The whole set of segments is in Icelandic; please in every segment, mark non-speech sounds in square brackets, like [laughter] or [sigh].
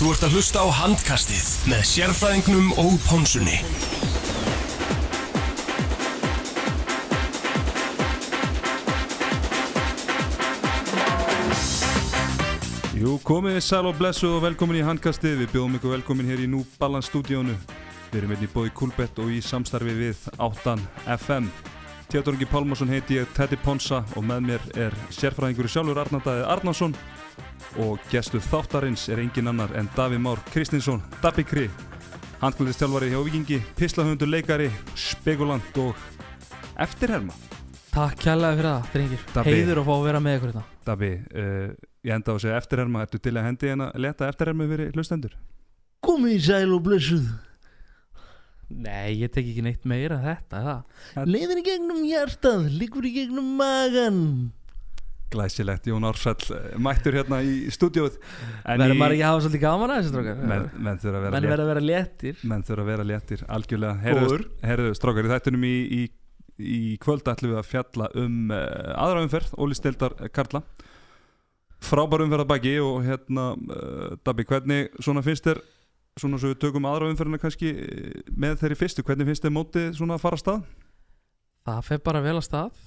Þú ert að hlusta á handkastið með sérfræðingnum og pónsunni. Jú, komið sæl og blessu og velkomin í handkastið. Við bjóðum ykkur velkomin hér í Nú Balance stúdíónu. Við erum einnig bóði Kulbett og í samstarfi við 8 FM. Tjátorungi Pálmarsson heiti ég Teddy Ponsa og með mér er sérfræðingur sjálfur Arnaldaði Arnarsson og gestuð þáttarins er engin annar en Daví Már Kristinsson, Dabbi Kri, handkvöldistjálfari hjá Vikingi, pislahundur leikari, spekulant og eftirherma. Takk kærlega fyrir það, drengir. Dabbi. Heiður að fá að vera með ykkur hérna. Dabbi, uh, ég enda á að segja eftirherma, ertu til að hendi en að leta eftirherma fyrir hlustendur? Komið í sæl og blessuð Nei, ég tek ekki neitt meira þetta, það. Leiðin í gegnum hjartað, líkur í gegnum magan Glæsilegt, Jón Ársæll eh, mættur hérna í stúdíóð Verður maður ekki að hafa svolítið gaman að þessu, strókar? menn, menn þurfa að að vera léttir. menn þurfa að vera léttir, algjörlega herðu, herðu strákar, í þættunum í, í, í kvöld ætlum við að fjalla um uh, aðra umferð, Óli Stildar Karla frábær umferð að baki og hérna, uh, Dabbi, hvernig svona finnst þér svona svo við tökum aðra umferðina kannski eh, með þeirri fyrstu, hvernig finnst þér mótið svona að fara að stað? Það fer bara vel að stað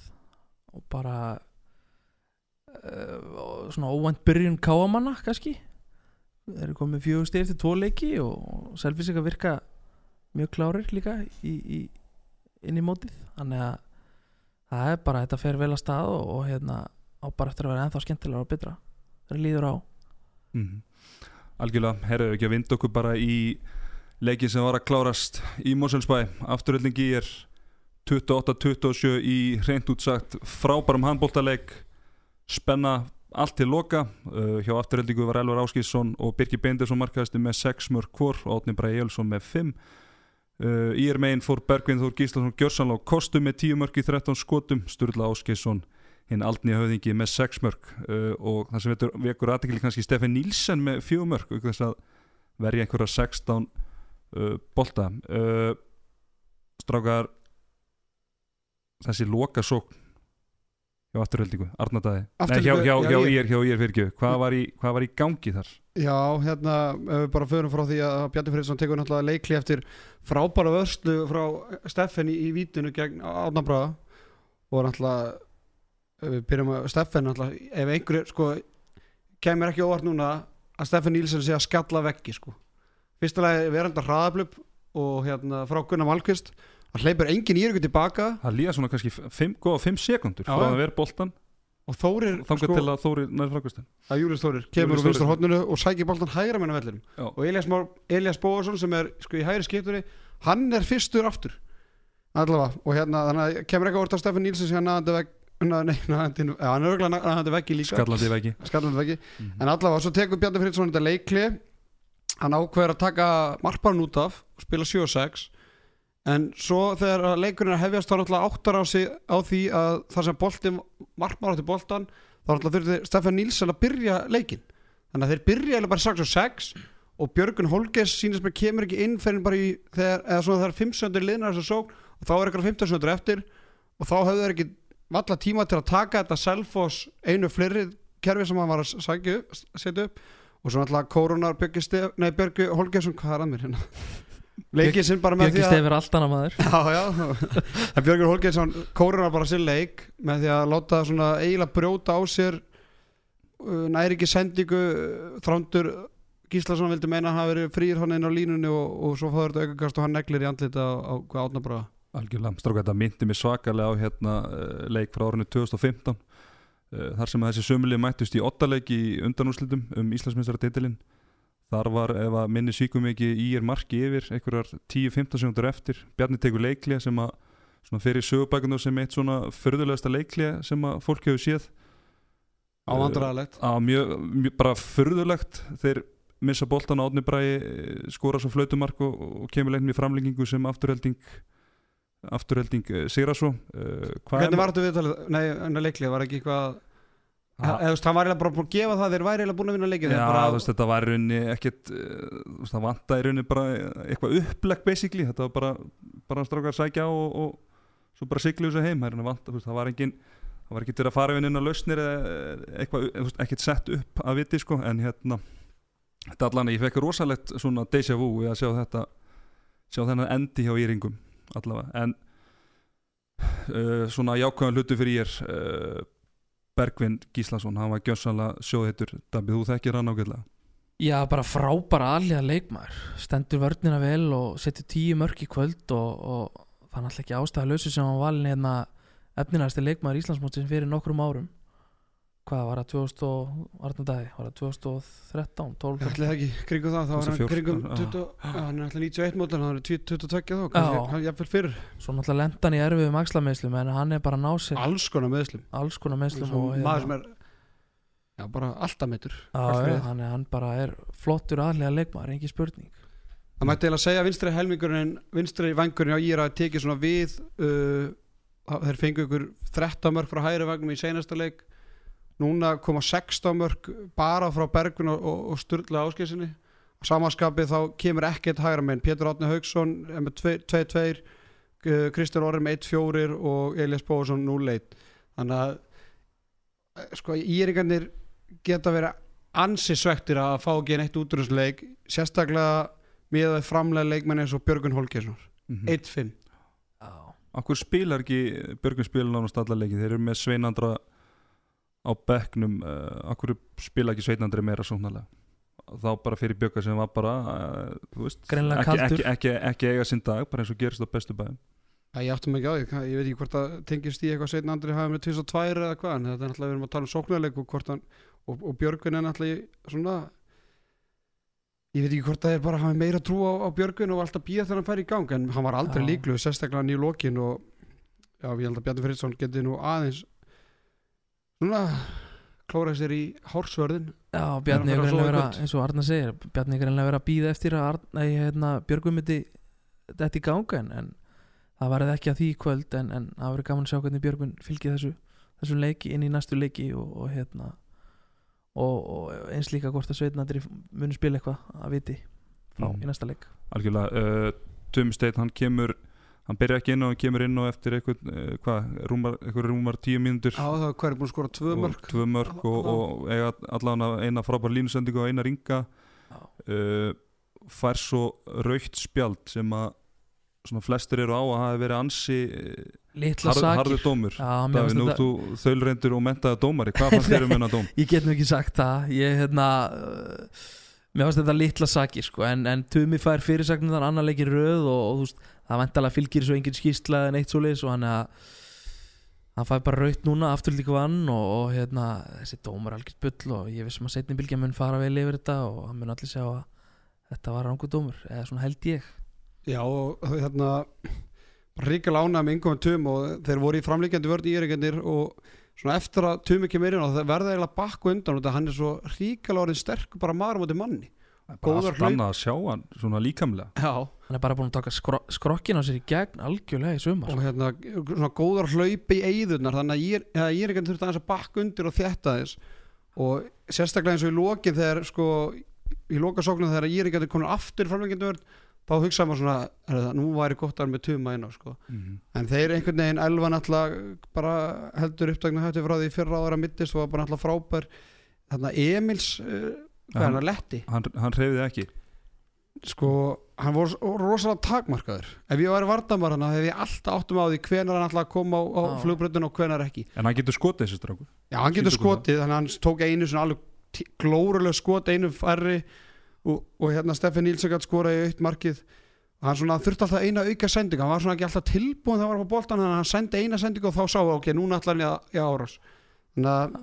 og bara uh, svona óvænt byrjun káamanna, kannski. Þeir eru komið fjögur stið eftir tvo leiki og Selfisika virka mjög klárir líka í, í, inn í mótið. Þannig að það er bara, þetta fer vel að stað og, og hérna á bara eftir að vera ennþá skemmtilega og betra. Það líður á. Mm. Algjörlega, herru ekki að vinda okkur bara í leikin sem var að klárast í Moselsbæ afturöldingi er 28-27 í hreint útsagt frábærum handbóltaleik spenna allt til loka. Uh, hjá afturöldingu var Elvar Áskísson og Birki Beindersson markaðist með 6 mörg hvor og Átni Bræði Jölsson með 5 uh, í er megin fór Bergvin Þór Gíslason Gjörsanlá Kostu með 10 mörg í 13 skotum. Sturla Áskísson hinn aldni höfðingi með 6 mörg uh, og það sem vekur, vekur aðtekli kannski Stefan Nílsen með 4 mörg og þess að verja einhverja 16 uh, bolta. Uh, strákar þessi loka sókn hjá afturhaldingu, Arnardæði Nei, hjá, hjá, já, hjá ég- hjá ég fyrir hvað var, í, hvað var í gangi þar? Já, hérna, bara förum frá því að Bjarni Friðsson tekur náttúrulega leikli eftir frábæra vörslu frá Steffen í, í vítinu gegn Átnabraða og náttúrulega við byrjum að Steffen náttúrulega, ef einhverju, sko kemur ekki óvart núna að Steffen Nílsen sé að skalla veggi, sko. Fyrsta lagi veranda hraðablöp og hérna frá Gunnar Malkvist það hleypur engin í ykkur tilbaka. Það líða svona kannski 5 sekundur Já, frá að vera boltan og Þórir, þangar sko, til að Þóri nær frákvæstin að Július Þórir kemur úr vinstra Þórir. hotninu og sækir boltan hægra vellinum. Já. og Elias, Elias Bóarsson sem er sko í hægri skiptunni hann er fyrstur aftur. Allavega. Og hérna að kemur ekki Nílsson sem hann naðandi vegg. na, nei, hann er örgulega naðandi veggi líka. Skallandi veggi. Skallandi veggi. Mhm. en allavega svo tekur Bjarni Friðsson þetta leikli hann ákveður að taka markbarn út af og spila 7 og 6 en svo þegar að leikurinn er að hefjast þá náttúrulega áttar á, sig, á því að þar sem boltin, markmann átti boltan þá náttúrulega þurfti Stefán Nílsson að byrja leikin þannig að þeir byrja eiginlega bara 6 og 6 og Björgun Holges sínist mér kemur ekki inn fyrir bara í þegar, eða svona þegar 5 söndur liðnar þessu sókn og þá er eitthvað 15 söndur eftir og þá höfðu þeir ekki valla tíma til að taka þetta Selfoss einu fleiri kerfi sem hann var að sækja upp, setja upp. Og svo náttúrulega Kórunar nei, Björgi Holgesson, hvað er að mér hérna? Leikið sinn bara með því að stefir allt annað maður. Já, já, en Björgur Holgeirsson kórunar bara sér leik með því að láta svona eiginlega brjóta á sér uh, næri ekki sendingu uh, þrándur Gíslason vildi meina að hafa verið frýr hann inn á línunni og, og svo fáður þetta aukakast og hann neglir í andlita á, á hvað átnabráða algjörlega, stráka þetta myndi mig svakalega á hérna uh, leik frá árinu 2015 uh, þar sem að þessi sömulið mættust í ottaleik í undanúrslitum um Íslandsmeistaratitilinn þar var ef að minni síkum ekki í er marki yfir einhverjar 10-15 sekundur eftir. Bjarni tekur leiklið sem að svona fyrir sögubækunum sem eitt svona förðulegasta leiklið sem að fólk hefur séð. Á vandræðalegt. á mjög, mjög bara förðulegt þeir missa boltan á átni bræði skora svo flautumark og, og kemur leiknum í framlengingu sem afturhelding afturhelding sigra svo uh, hvað Hvernig var þetta viðtalið? Nei, að leiklið var ekki eitthvað eða veist, hann var bara búin að gefa það þeir væri búin að vinna leikið bara, þetta var í rauninni ekkert það vantaði í rauninni bara eitthvað upplegg basically, þetta var bara bara strákar að sækja á og, og svo bara sigla þessu heim, það, í rauninni vant, þú veist, það var engin það var ekki verið að fara inn inn á lausnir ekkert sett upp að viti sko, en hérna þetta allan ég fekk rosalegt svona deja vu við að sjá þetta sjá þennan endi hjá Íringum allavega. En uh, svona jákvæðan hlutu fyrir ég uh, Bergvin Gíslason. Hann var gjössanlega sjóðheitur Dabbi, þú þekkir hann ágætlega? Já, bara frábæra alliða leikmaður. Stendur vörnina vel og setur tíu mörk í kvöld og, og það er náttúrulega ekki ástæðalösu sem hann valin hérna efnilegasti leikmaður Íslandsmótsins fyrir nokkrum árum hvað var það 2000 og, var það dagi, var það 2013, 12 Ég ætli það ekki, kringum það, þá var hann 2014, kringum já. 20, já, hann er alltaf 91 mótil, hann er 22 þá, kannski, jafnvel fyrir svo náttúrulega lenda hann í erfiðum axlameðslum en hann er bara að ná sér. Alls konar meðslum alls konar meðslum maður sem er já, bara alltaf já, hann, hann bara er flottur aðlega leikmaður, engin spurning. Það mætti eiginlega segja vinstri helmingurinn vinstri vangurinn á Íra tekið svona við uh, þeir fengu ykkur 13 mörg frá hægri vagnum í seinasta leik núna koma 16 mörg bara frá Bergvin og, og, og Sturla áskeisinni á samanskapið þá kemur ekkert hægra meginn Pétur Átni Haugsson með 2-2 uh, Kristján Orri með 1-4 og Elias Bóðsson 0-1 þannig að eh, sko Íringarnir geta verið ansi svektir að fá ekki neitt út úr þessu leik sérstaklega með að framlega leikmenn eins og Björgun Holgersson mm 1-5 Já, Akkur spilar ekki Björgvin spilar nánast alla leiki? Þeir eru með Sveinandra á bekknum uh, Akkur spila ekki Sveinandri meira sóknarlega? Þá bara fyrir Björga sem var bara uh, þú veist, ekki, ekki, ekki, ekki eiga sinn dag bara eins og gerist á bestu bæðum Ég áttum ekki á því, ég veit ekki hvort það tengist í eitthvað setna andri hafa með 22 eða hvað en þetta er náttúrulega við erum að tala um sóknarleik og, hvort hann, og, og Björgun er náttúrulega í svona ég veit ekki hvort það er bara að hafa meira trú á, á Björgun og alltaf býða þegar hann fær í gang en hann var aldrei líklu, sérstaklega nýju lokin og já, ég held að Bjarni Friðsson geti nú aðeins svona klóra sér í hársvörðin já Bjarni Er greinlega farinn að eins og Arna segir Bjarni er greinlega vera að býða eftir að Arna, hérna, Björgum myndi þetta í ganga en, en það varði ekki að því í kvöld en, en það verið gaman að sjá hvernig Björgun fylgir þessu þessum leiki inn í næstu leiki og, og hérna og, og eins líka hvort að Sveitnandri muni spila eitthvað að viti frá Mm. í næsta leik algjörlega uh, Tumi Steinn hann kemur hann byrja ekki inn og hann kemur inn og eftir eitthvað, uh, hvað, rúmar, eitthvað rúmar tíu mínútur. Já, það hver er búin að skora tvö mörg tvö mörg og, og eiga allavega eina frábær línusendingu og eina ringa. Uh, fær svo raukt spjald sem að svona flestir eru á að hafa verið ansi litla harð, sakir. harður dómur. Davíð, nú þú þaulreyndur og mentaði dómari. Hvað fannst þér um hennar dóm? [laughs] ég get nú ekki sagt það. Ég hérna mér finnst þetta litla sakir sko. En, en Tumi fær fyrirsagnir annar leikir röð og, og þú veist það vantalega fylgir svo engin skýrsla en eitt svo leis og hann að hann fær bara raut núna aftur líka vann og, og hérna þessi dómar algjört bull og ég vissum að setni bylgja mun fara vel yfir þetta og hann mun allir sjá að þetta var rangur dómur eða svona held ég. Já, og hérna ríkala ánægð með yngum tum og þeir voru í framlíkjandi vörð í Íringarnir og svona eftir að tumi kemur inn og það verða eiginlega bakku undan og hann er svo ríkala orðin sterk bara maður móti manni Góðar hlaup. annað að sjá hann svona líkamlega. Já, hann er bara búin að taka skro skrokkin á sér í gegn algjörlega í sumar. Og hérna svona góðar hlaupi í eyðurnar þannig að Ír- eða Íringarnir þurfti aðeins að bakka undir og þétta þess og sérstaklega eins og í lokin þegar sko í lokasóknum þegar Íringarnir konar aftur í framlíkjandi vörð þá hugsaði maður svona, er það, nú væri gott að vera með tuma inn á sko. Mm En þeir einhvern veginn elvan alltaf bara heldur upptakna hætti frá því fyrra ára mittist og var bara alltaf frábær. Þarna Emils uh, hvað er Hann- hann, Letti? hann, hann reyfiði ekki. Sko, hann voru rosalega takmarkaður. Ef ég væri vardamar hann hef ég alltaf áttum á því hvenar hann alltaf kom á, á Já. flugbröndin og hvenar ekki. En hann getur skotið þessi strákur. Já, hann getur skotið, þannig að hann tók einu svona alveg glórulega skot einu færri og, og hérna Steffi Nílsson gætt skoraði aukt markið. Hann svona þurfti alltaf eina auka sendingu hann var svona ekki alltaf tilbúin þegar hann var á boltan en hann sendi eina sendingu og þá sá ok, núna ætlar hann í árás. En, að,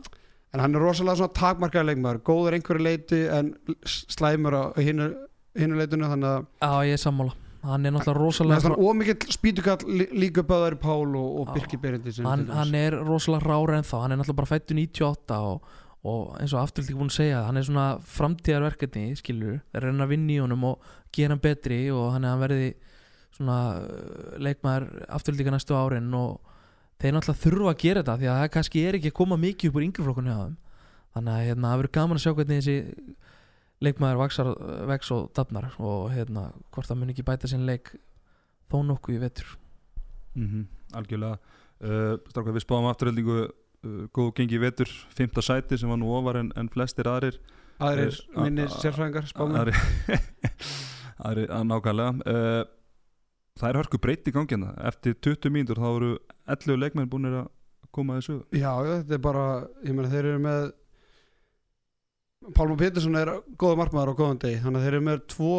en hann er rosalega svona takmarkaði leikmaður, góður einhverju leiti en slæmur á hinu, hinu leitinu þannig að já ég er sammála. Hann er náttúrulega rosalega þannig ómikill spýtukall lí- líka böðar Pál og, og. Birkir Berindi hann, hann er rosalega rára en þá hann er náttúrulega bara fættu 98 og, og eins og afturlík búin að segja hann er svona framtíðarverkefni skilur, þeir reyna að vinna í honum og gera hann betri og hann er hann verði svona uh, leikmaður afturlíka næstu árin og þeir náttúrulega þurfa að gera þetta því að það kannski er ekki að koma mikið upp úr þeim. Þannig að hérna, það verður gaman að sjá hvernig þessi leikmaður vaksar, vex og dafnar og hérna, hvort það mun ekki bæta sinn leik þó nokkuð í vetur. Mm algjörlega. Uh, strákar við spáum afturheldingu uh, góð gengi í vetur, fymta sæti sem var nú ofar en, en flestir aðrir. Aðrir Eh, minni a- a- sérfræðingar spámenn. aðri, [laughs] aðri að nákvæmlega. Uh, það er hörku breytt í gangina eftir 20 mínútur þá eru 11 leikmenn búinir að koma að þessu Já, já, þetta er bara, ég meina þeir eru með Pálma Pétursson er góða markmaður á góðan degi þannig að þeir eru með tvo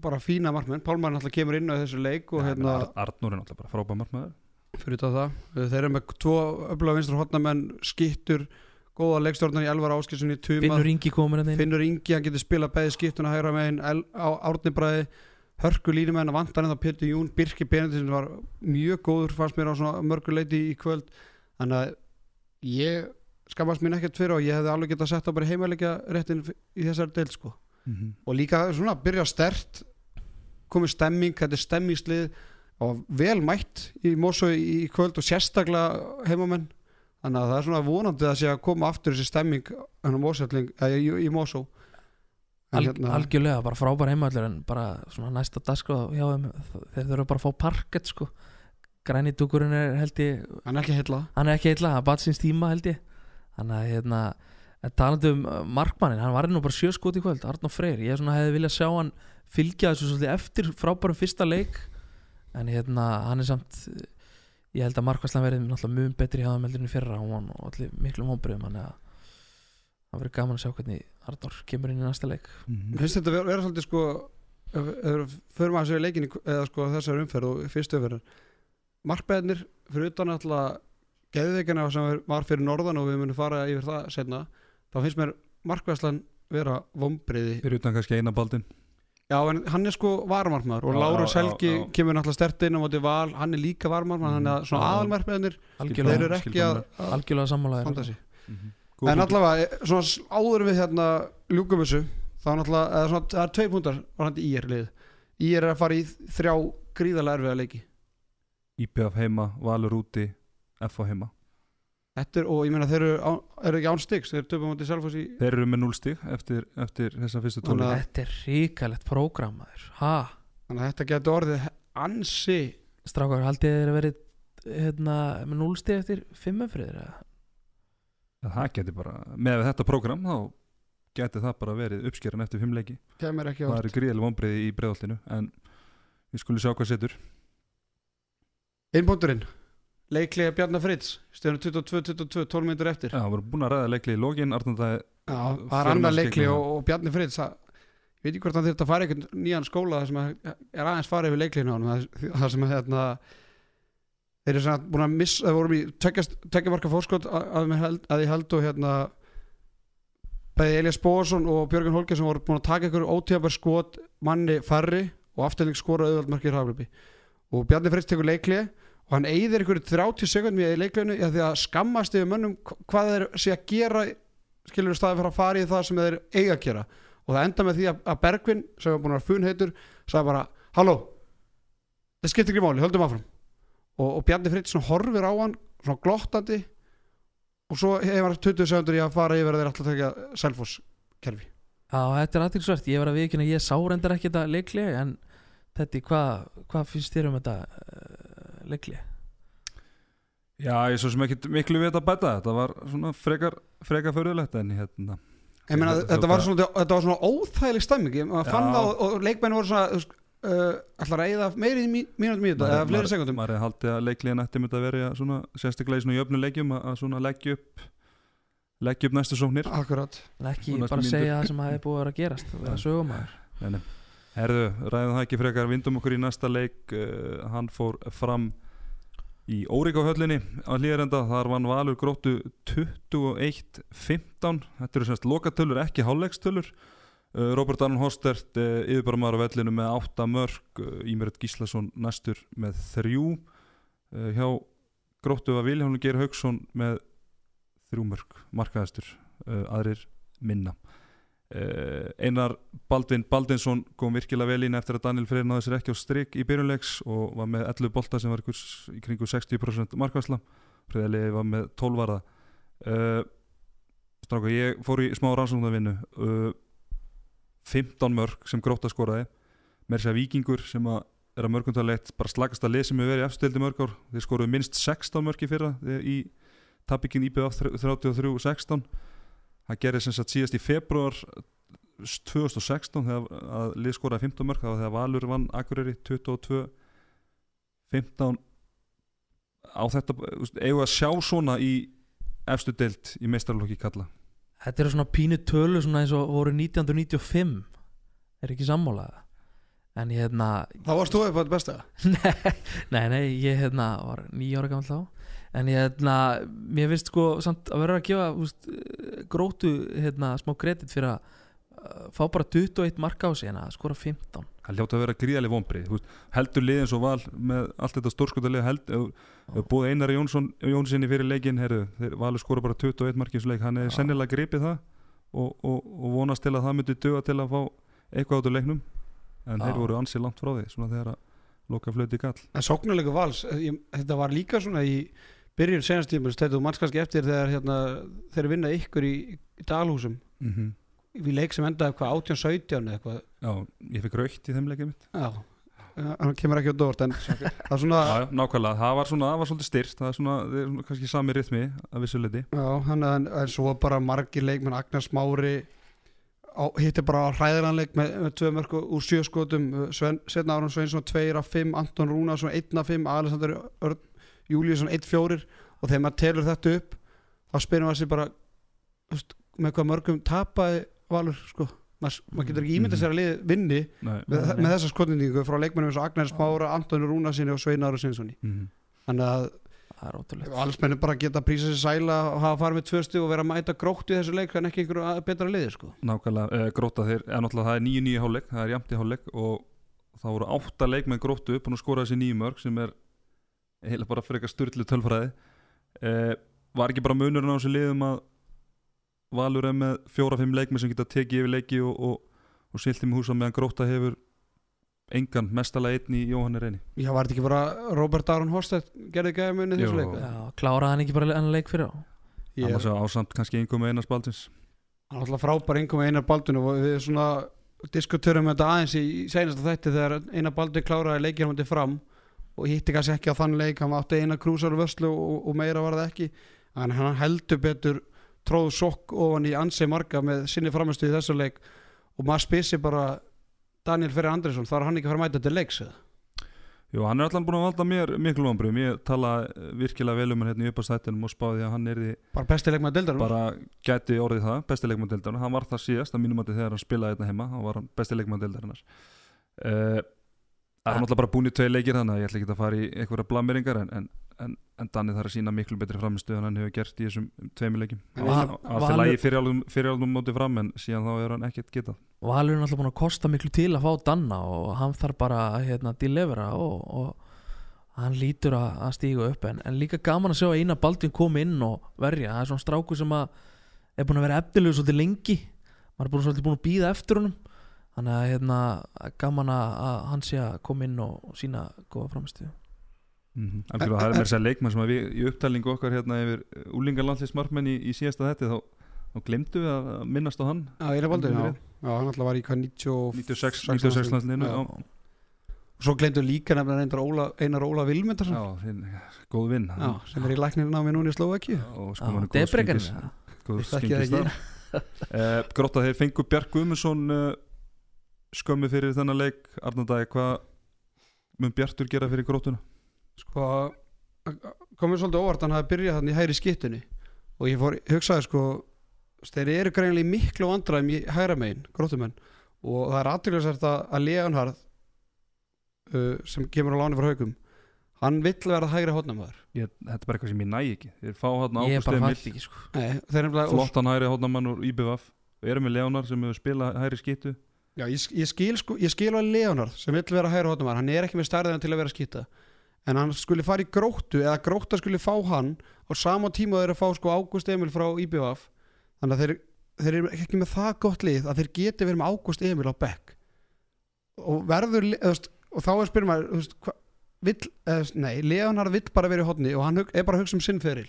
bara fína markmenn. Pálma náttúrulega kemur inn á þessu leik og hérna, Arnur er náttúrulega bara frábæð markmaður. Fyrir þetta það. Þeir eru með tvo öfluga vinstur hotnamenn skittur, góða leikstjórnar í Elvar Áskilsson í Tuma Finnur Ingi komin að þeim Finnur Ingi, hann getur spilað bæði skiptuna hægra megin, El- á Árni Bræði hörku línumenn að vantar en það Pétur Jún. Birki Benediktsson var mjög góður fannst mér á svona mörgu leiti í kvöld. Þannig að ég skammast mín ekkert fyrir og ég hefði alveg getað sett á bara heimalega réttin í þessari deil sko. Mm -hmm. og líka svona byrja stert komið stemming, þetta er stemmingslið og vel mætt í Mosó í, kvöld og sérstaklega heimamenn. Þannig að það er svona vonandi að sé að koma aftur þessi stemming í, í Al, Algjörlega, bara frábær heimallur en bara svona næsta hjá þeim þeir þurfa bara að fá parkett sko. Græni dúkurinn er held ég hann er ekki heilla. hann er ekki eitthvað, það bat síns tíma held ég. Þannig að hérna en talandi um uh, markmannin, hann var nú bara sjö skot í kvöld Arnó Freyr, ég svona hefði viljað sjá hann fylgja þessu svolítið eftir frábærum fyrsta leik en hérna hann er samt ég held að markværslan verið mjög betri í fyrra. Og hann allir miklum hómbriðum þannig að það verið gaman að sjá hvernig Arnór kemur inn í næsta leik. Mhm. Mér finnst þetta vera, vera svolítið sko við förum að þessu leikin eða sko þessar umferð og fyrstu umferð markbeðnir fyrir utan alltaf geðveikina sem er- var fyrir norðan og við munum fara yfir það setna þá finnst mér markvæðslan vera vombriði fyrir utan kannski eina baldin Já en hann er sko varmarkmaður og Láru Selgi já, já. kemur náttúrulega stert inn á móti val hann er líka varmarkmaður Mhm. þannig að svona aðalmarkbeðnir þeir eru ekki að, að algjörlega sammálaðir Góð En allavega, eh, svona áður en við hérna ljúkum þessu þá náttúrulega, eða svona, það er tvei púntar varandi í er lið í er að fara í þrjá gríðarlega erfiða leiki. IPF heima, Valur úti F á heima. Þetta er, og ég meina þeir eru, á, eru ekki án stigs þeir töpum átti Selfoss í þeir eru með 0 stig eftir, eftir þessa Þannig að- þetta er ríkalegt prógramaður ha, þannig að þetta getur orðið ansi strákar, haldið þið að verið hérna, með núlstið eftir fimmumfriður það geti bara, með þetta prógram þá geti það bara verið uppskeran eftir fimm leiki. Kemur ekki á það eru gríðileg vonbreiði í breiðoltinu en við skulum sjá hvað setur. Einbúndurinn, leiklega Bjarnar Fritz stöðunum 22-22, 12 minnur eftir. Já, við erum búin að ræða leikli í Já, það er Förum annar að leikli skegna og, og Bjarni Fritz það, ég veit ekki hvort hann þurft að fara í einhvern nýjan skóla þar sem er aðeins farið yfir leiklinu á hann það sem að hérna, þeir eru svona búin að missa það vorum í tekja marka fórskot að, að, ég held og hérna bæði Elias Bóðarsson og Björgun Holgersson voru búin að taka ykkur ótíðabær skot manni farri og afturling skora auðvöld markið hraðlöpi og Bjarni Fritz tekur leikli og hann eyðir ykkur 30 sekundum í leiklinu í að því að skammast yfir mönnum hvað þeir sé að gera skilur staði fyrir að fara í það sem þeir eiga að gera. Og það enda með því að, Bergvin sem var búin að vera funheitur sagði bara, halló það skiptir ekki máli, höldum áfram og, og Bjarni Fritz svona horfir á hann svona glottandi. Og svo hefur hann 20 sekundur í að fara yfir að þeir alltaf tekja Selfoss kerfi Já, þetta er aðtilsvert, ég var að viðkynna ég sá reyndar ekki þetta leikli en þetta, hvað hva finnst þér um þetta uh, leikli? Já, ég svo sem ekki miklu við að bæta. Þetta var svona frekar, frekar förðulegt en hérna. Ég meina, Þetta- þetta, var svona, þetta var svona óþægileg stemming. Ég- fann Já. það og, og leikmenn voru svona uh, ætlar að eyða meiri mí- mínútum í þetta eða fleiri sekundum maður hefði haldið að leikliðin ætti myndi að vera svona, sérstaklega í svona jöfnu leikjum að, að svona leggja upp leggja upp næstu sóknir. Ekki bara mínútur. segja það sem hafi búið að vera að gerast vera Já. sögumæður Nei, nei. Herðu, ræðum það ekki frekar vindum okkur í næsta leik. Uh, hann fór fram í Órikóhöllinni á hlýðarenda þar vann Valur gróttu 21-15 þetta eru semst lokatölur, ekki hálfleikstölur uh, Robert Arnold Hostert uh, yfirbara á vellinu með 8 mörg Ímeret Gíslason næstur með 3 uh, hjá gróttu var Viljánu Geir Haugsson með 3 mörg markaðastur, aðrir minna. Einar Baldvin Baldinsson kom virkilega vel inn eftir að Daniel Freyr náði sér ekki á strik í byrjunleiks og var með 11 bolta sem var í kringu 60% markvæsla Freyðarliði var með 12 varða. Stráka, ég fór í smá rannsóknarvinnu. Uh, 15 mörg sem gróta skoraði. Með þess að vikingur sem að er að mörgundalegt bara slagast að sem hefur verið efstildi mörg ár. Þeir skoruðu minnst 16 mörg í fyrra þegar í tappikinn IBF 33-16 það gerði sem sagt síðast í februar 2016 þegar að lið skoraði 15 mörg það var þegar Valur vann Akureyri 22 15 á þetta við að sjá svona í efstu deild í meistarlokki kalla Þetta eru svona pínu tölu svona eins og voru 1995 er ekki sammálaða en ég hérna þá varst þú þetta besta. [laughs] Nei, nei, ég hérna var nýja ára gammal þá. En ég hérna, mér finnst sko samt að vera að gefa úst, grótu hérna smá kredit fyrir að fá bara 21 marka á sig en að skora 15 það hljóta að vera gríðarlega vonbrið heldur lið eins og val með allt þetta stórskotalið búið Einar Jónsson Jónssoni fyrir leikin, herru, þeir valur skora bara 21 markins leik, hann er Já. sennilega gripið það og, og, og vonast til að það myndi döga til að fá eitthvað át úr leiknum en Já. þeir voru ansið langt frá því svona þegar að loka flöti gall en sóknarleiku vals, eh, ég, þetta var líka svona í byrjun senast tíma þetta þú manns kannski eftir þegar hérna, þeir vinna ykkur í, í dalhúsum mm -hmm. Við leik sem endaði eitthvað 18-17 eða eitthvað. Já, ég fikk raukt í þeim leikið mitt. Já, Eh, hann kemur ekki á dórt en það er svona Já, nákvæmlega, það var svona, það var svolítið styrt það er svona, það er svona kannski sami rytmi að vissu leiti Já, hann en, en svo bara margir leikmenn Agnar Smári á, hittir bara á hræðiranleik með, með tvö mörg úr sjö skotum. Sven, Svenna Aron Sveinsson 2 af 5 Anton Rúnarsson 1 af 5 Alexander Örn Júliusson 1 4 og þegar maður telur þetta upp þá spyrir maður sér bara með hvað mörgum tapaði Valur sko, maður, maður getur ekki ímyndað sér að liði vinni Nei, með, með þessa skotningíku frá leikmennum eins og Agnar Smára, Anton Rúnarssoni og Svein Aron Sveinssoni mm þannig að það er ótrúlegt. Allsmenni bara geta prísa sér sæla og hafa farið með tvö stig og vera að mæta grótt í þessu leik en ekki einhverju betra liði sko. Nákvæmlega, uh, gróta þeir, en náttúrulega það er nýju nýju hálfleik, það er jæmt í hálfleik og það voru átta leik með gróttu upp og nú skora þessi nýju mörg sem er heila bara fyrir eitthvað styrlu tölfræði. Uh, var ekki bara munurinn á þessu liðum að Valur er með fjóra-fimm leikmi sem geta tekið yfir leiki og, og, og silti með húsa meðan gróta hefur engan mestalega einn í Jóhanni Reyni. Já, var þetta ekki bara Robert Aron Horstedt gerði gæði munið þessu Jú. leik? Já, kláraði hann ekki bara hann leik fyrir á? Hann var svo ásamt kannski einhver með einars baldins hann er alltaf frábær einhver með einar baldun og við svona diskuturum þetta aðeins í seinasta þætti þegar einar baldun kláraði leikir hann fram og hitti kannski ekki á þann leik hann átti eina krúsar vörslu og, og meira var það ekki. En hann heldur betur tróð sokk ofan í ansi marga með sinni framistu í þessu leik og maður spysi bara Daniel Ferri Andresson, þar hann ekki að fara að mæta til leiks eða? Jú, hann er allan búin að valda mér miklu vombriðum ég tala eh, virkilega vel um hann hérna í uppastættinum og spáði að hann er því bara besti leikmaður deildarum bara gæti orðið það, besti leikmann deildarinnar. Hann var það síðast að mínum að þegar hann spilaði hérna heima hann var hann besti leikmann deildarinnar. Uh, það er náttúrulega bara búin í tvei leikir þannig að ég ætla ekki að fara í einhverja blameringar en, en, en, en Danni þarf að sína miklu betri framistu en hann hefur gert í þessum Hann var alltaf lægi fyrirjálfum móti fram en síðan þá er hann ekkert getað. Valur er náttúrulega búin að kosta miklu til að fá Danna og hann þarf bara að hérna, delivera og, og hann lítur að, að stíga upp. En, en líka gaman að sjá að eina Baldvin kom inn og verja, það er svona stráku sem að er búin að vera eftirlegu svolítið lengi. Maður er búin svolítið búin að býða eftir honum. Þannig að hérna, gaman að, að hann sé að koma inn og, og sína góða framistíðu mm -hmm. Algjörlega, það er þess að leikmann sem að við í upptælingu okkar hérna yfir úlingarlandslismarkmenn í, í síðasta þetti þá, þá glemdu við að minnast á hann Já, einar baldun, já. Rétt. já, hann alltaf var í hvað 90 96, Sex 96 landsliðinu Já. já. Svo glemdu líka nefnilega einar Óla, einar Óla Vilmundarsson Já, þinn, góð vinn Já, sem er í læknirinn á mig núna í Slovaki og sko er Debregan góð Ég þekki það skengis ekki. þar uh, Grótta þeir fengu Bjark Guðmundsson uh, skömmu fyrir þennan leik Arnaldagi, hvað mun Bjartur gera fyrir grótuna? Sko, komið svolítið óvart hann hafi byrjað þannig í hægri skittunni og ég fór, hugsaði sko þeir eru greinlega í miklu vandræðum í hægra megin, gróttumenn. Og það er aðtöklusert að, Leonhard uh, sem kemur á láni frá haugum hann vill verða hægri hótnamaður Ég, þetta er bara eitthvað sem ég næ ekki. Þeir fá hann er fætt ekki sko. Flottan hæri hótnamann úr IBVF og erum með Leonar sem hefur spilað hæri skýtu Já, ég, ég skil sko, ég skil að Leonard sem vill vera hægri hóttumar, hann er ekki með stærðina til að vera skýta en hann skuli fara í gróttu eða grótta skuli fá hann á sama tíma þeir að fá sko Ágúst Emil frá IBF þannig að þeir, þeir eru ekki með það gott lið að þeir geti verið með Ágúst Emil á bekk. Og verður og þá er spyrum að nei, Leonard vill bara vera í hotni og hann er bara að hugsa um sinnferil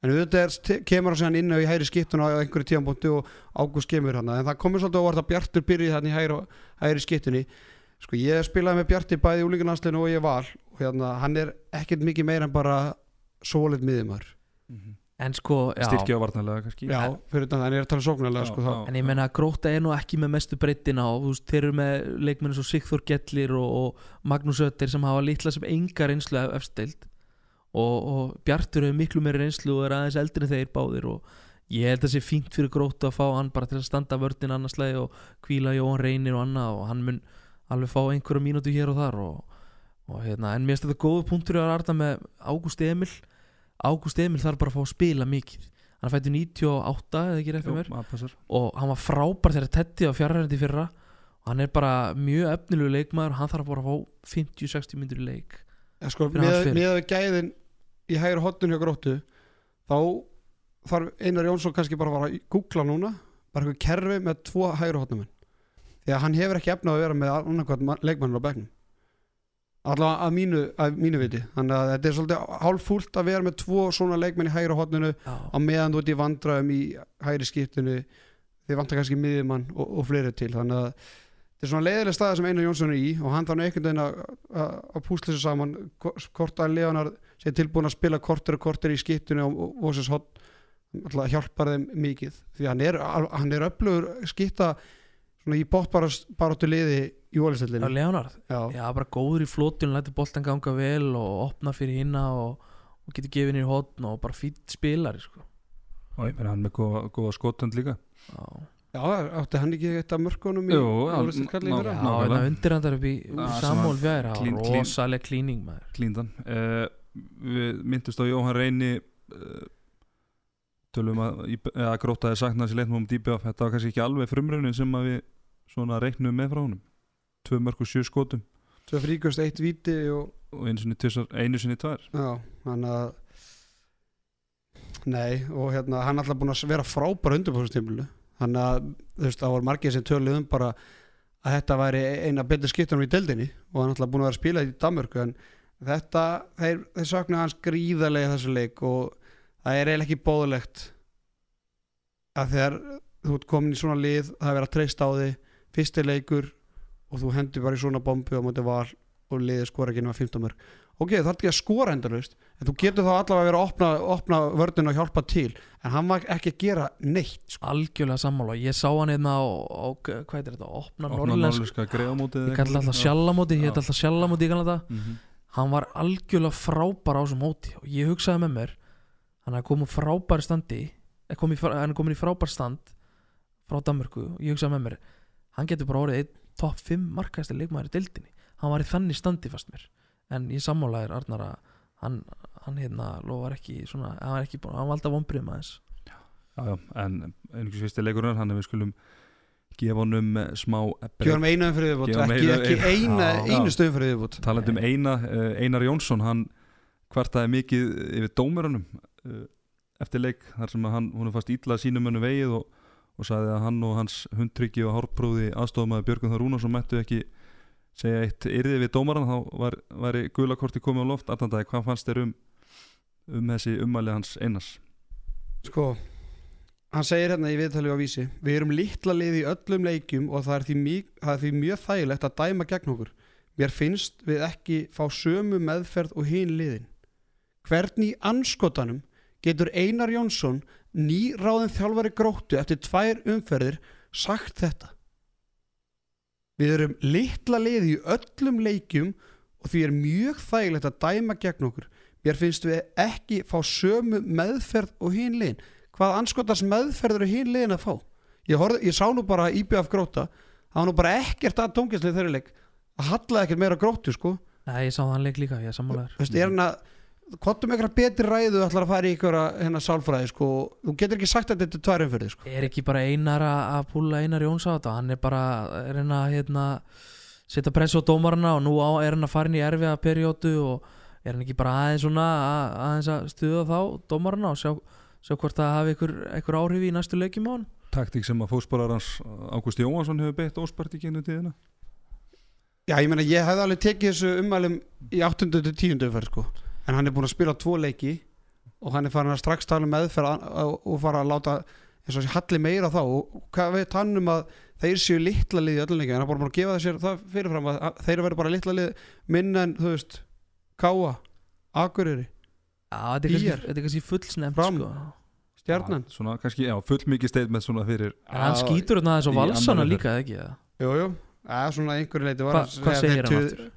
en auðvitað kemur hann inn í hægri skiptun á einhverju tíðanbúndi og Ágúst kemur hann en það komur svolítið að Bjartur byrji þannig í hægri, hægri skiptunni sko ég spilaði með Bjarti bæði í úlingarlandsleginu og ég val og hérna hann er ekkert mikið meira en bara svolít miðumar en sko, styrkja á varnarlega kannski. Já, fyrir þetta, en ég er að tala sóknarlega sko, þá. En ég meina að Gróta er nú ekki með mestu breyttina og þú veist, þeir eru með leikmenni svo Sigþór Gellir og, og Magnús Ötter sem hafa litla sem enga reynslu af efstild og, og Bjartur hefur miklu meiri reynslu og er aðeins eldri en þeir báðir og ég held að það sé fínt fyrir Gróta að fá hann bara til að standa vörðin annarslega og kvíla Jóhann Reynir og annað og hann mun alveg fá einhverja mínútu hér og þar og, og hérna, en mér finnst þetta góðu punktur að arta með Ágúst Emil. Ágúst Emil þarf bara að fá að spila mikið. Hann fætti 98 eða ekki fyrir mér. að og hann var frábær þegar Tetti á fjárhændi fyrra. Og hann er bara mjög efnilegu leikmaður. Og hann þarf bara að fá 50-60 myndir í leik Ja, sko, með, við gæðin í hægri hotnun hjá gróttu þá þarf Einar Jónsson kannski bara að fara að googla núna bara eitthvað kerfi með tvo hægri hotnum því að hann hefur ekki efna að vera með annarkvæmt leikmannur á bekknum. Allavega að mínu, að mínu viti. Þannig að þetta er svolítið hálffúlt að vera með tvo svona leikmenn í hægri hotnunu Já, á meðan þú ert í vandraðum í hægri skiptinu. Þið vantar kannski miðjumann og, og fleiri til. Þannig að þetta er svona leiðileg staða sem Einar Jónsson er í og hann nú einhvern veginn að, að, að púsla þessu saman. Hvort að Leonar sé tilbúin að spila korter og korter í skiptinu og Vosins hot alltaf hjálpar þeim mikið. Því hann er, hann er öflugur skipta svona í bóttbaróttu liði í Já, ólisteldinu Leonard, já, já, bara góður í flótun lætur boltan ganga vel og opna fyrir hinna og, og getur gefið niður hotn og bara fýtt spilari sko. og ég meina hann með góða, góða skotönd líka. Já, já, átti hann ekki eitt af mörkunum í Jú, ólisteldkalli í ná- fyrra? ná- já Nákvæmlega. hérna undirhandar upp í Já, var fjær, það clean- var clean. rosalega klíning maður. Klíndan uh, við myndust á Jóhann Reyni uh, tölum að eða grótaði sakna sér leitnum um DBF þetta var kannski ekki alveg frumraunin sem að við svona reiknum með frá honum. Tvö mörg og sjö skotum. Tvö fríkust, eitt víti og og einu sinni, tvisar, einu sinni tvær. Já, hann að Nei, og hérna hann er alltaf búin að vera frábæra undirbúrstímulu þannig að þú veist, það var margir sem töluð um bara að þetta væri eina betur skiptunum í deildinni og hann er alltaf búin að vera að spila í Danmörku en þetta, þeir, þeir sakna hans gríðarlega þessu leik og það er eiginlega ekki bóðulegt að þegar þú ert komin í svona lið það er verið að treysta á þig fyrsti leikur og þú hendur bara í svona bombu á móti val og liðið skora ekki nema 15 mörg ok, það er ekki að skora endalaust en þú getur þá allavega verið að opna, opna vörðinu og hjálpa til en hann var ekki að gera neitt sko. algjörlega sammála, ég sá hann hérna á, á hvað er þetta, opna opna norðlensk norðlenska greiðamótið ég kalli alltaf sjallamóti, ég kalli alltaf sjallamóti ég kalli þetta, mm -hmm. hann var algjörlega frábær á þessum móti og ég hugsaði með mér hann er komið frábær standi er komið, í hann er komin í frábær stand frá Danmörku og ég hugsaði með mér hann getur bara orðið einn topp 5 markæsti leikmaður í deildinni. Hann var í þannig standi fast mér. En ég sammálaðir Arnar að hann, hann hérna lofar ekki svona, hann var ekki búin, hann valda vonbrið maður já, já, en einhvers fyrsti leikurinn hann við skulum gefa honum eh, smá gefa hann einu fyrir viðbútt Gefa honum ekki, einu- ekki eina, einu stöðum fyrir viðbútt talandi um eina, uh, Einar Jónsson hann kvartaði mikið yfir dómurunum uh, eftir leik þar sem að hann, hún er fast ítlað sínum önnu vegið og, og sagði að hann og hans hundtryggi og hárpróði aðstofmaði Björgun Þar Rúnarsson mættu ekki segja eitt yrði við dómaran þá var, væri gulakorti komið á loft Arnandæði, hvað fannst þér um um þessi ummæli hans Einars? Sko hann segir hérna í viðtali á vísi við erum litla lið í öllum leikjum og það er því, mjög, það er því mjög þægilegt að dæma gegn okkur. Mér finnst við ekki fá sömu meðferð og hinn liðin hvernig í anskotanum getur Einar Jónsson nýráðin þjálfari gróttu eftir tvær umferðir sagt þetta? Við erum litla lið í öllum leikjum og því er mjög þægilegt að dæma gegn okkur. Mér finnst við ekki fá sömu meðferð og hinn liðin. Hvað anskotast meðferður er hinn liðin að fá? Ég, horfði, ég sá nú bara IBF gróta það var nú bara ekkert að tóngislið þeirri leik. Það hallaði ekkert meira grótu sko. Nei, ég sá hann leik líka, ég er sammálaður. Þú veist, er hann að Kottum eitthvað betri ræðu ætlar að fara í ykkur hérna sálfræði sko Þú getur ekki sagt að þetta er tvær umfyrði sko Er ekki bara einar að púla einar Jóns á þetta Hann er bara reyna að hérna, setja press á dómarna og nú á, er hann að fara inn í erfiða periódu og er hann ekki bara aðeins svona að, aðeins að stuða þá dómarna og sjá, sjá hvort það hafi ykkur, ykkur áhrif í næstu leikjum á hann taktík sem að fósbólar hans Ágústi Jóhansson hefur beitt óspart í genið tíðina Já, ég meina, ég hefði alveg tekið þessu ummælum í 8. til 10. umferð sko En hann er búin að spila tvo leiki og hann er farin að strax tala um meðferð og fara að láta eins og þessi halli meira þá og hvað veit hann um að þeir séu litla lið í öllum leiki en hann er bara búin að gefa þessir það fyrirfram að að þeir verður bara litla lið minna en, þú veist, Káa Akureyri Já, þetta er kannski, er fullsnemt Fram. sko. stjarnan Já, svona kannski, já, full mikið statement svona fyrir En hann skýtur á í valsana líka ekki eða? Jú, jú, eða svona einhverju leiti hvað segir hann aftur?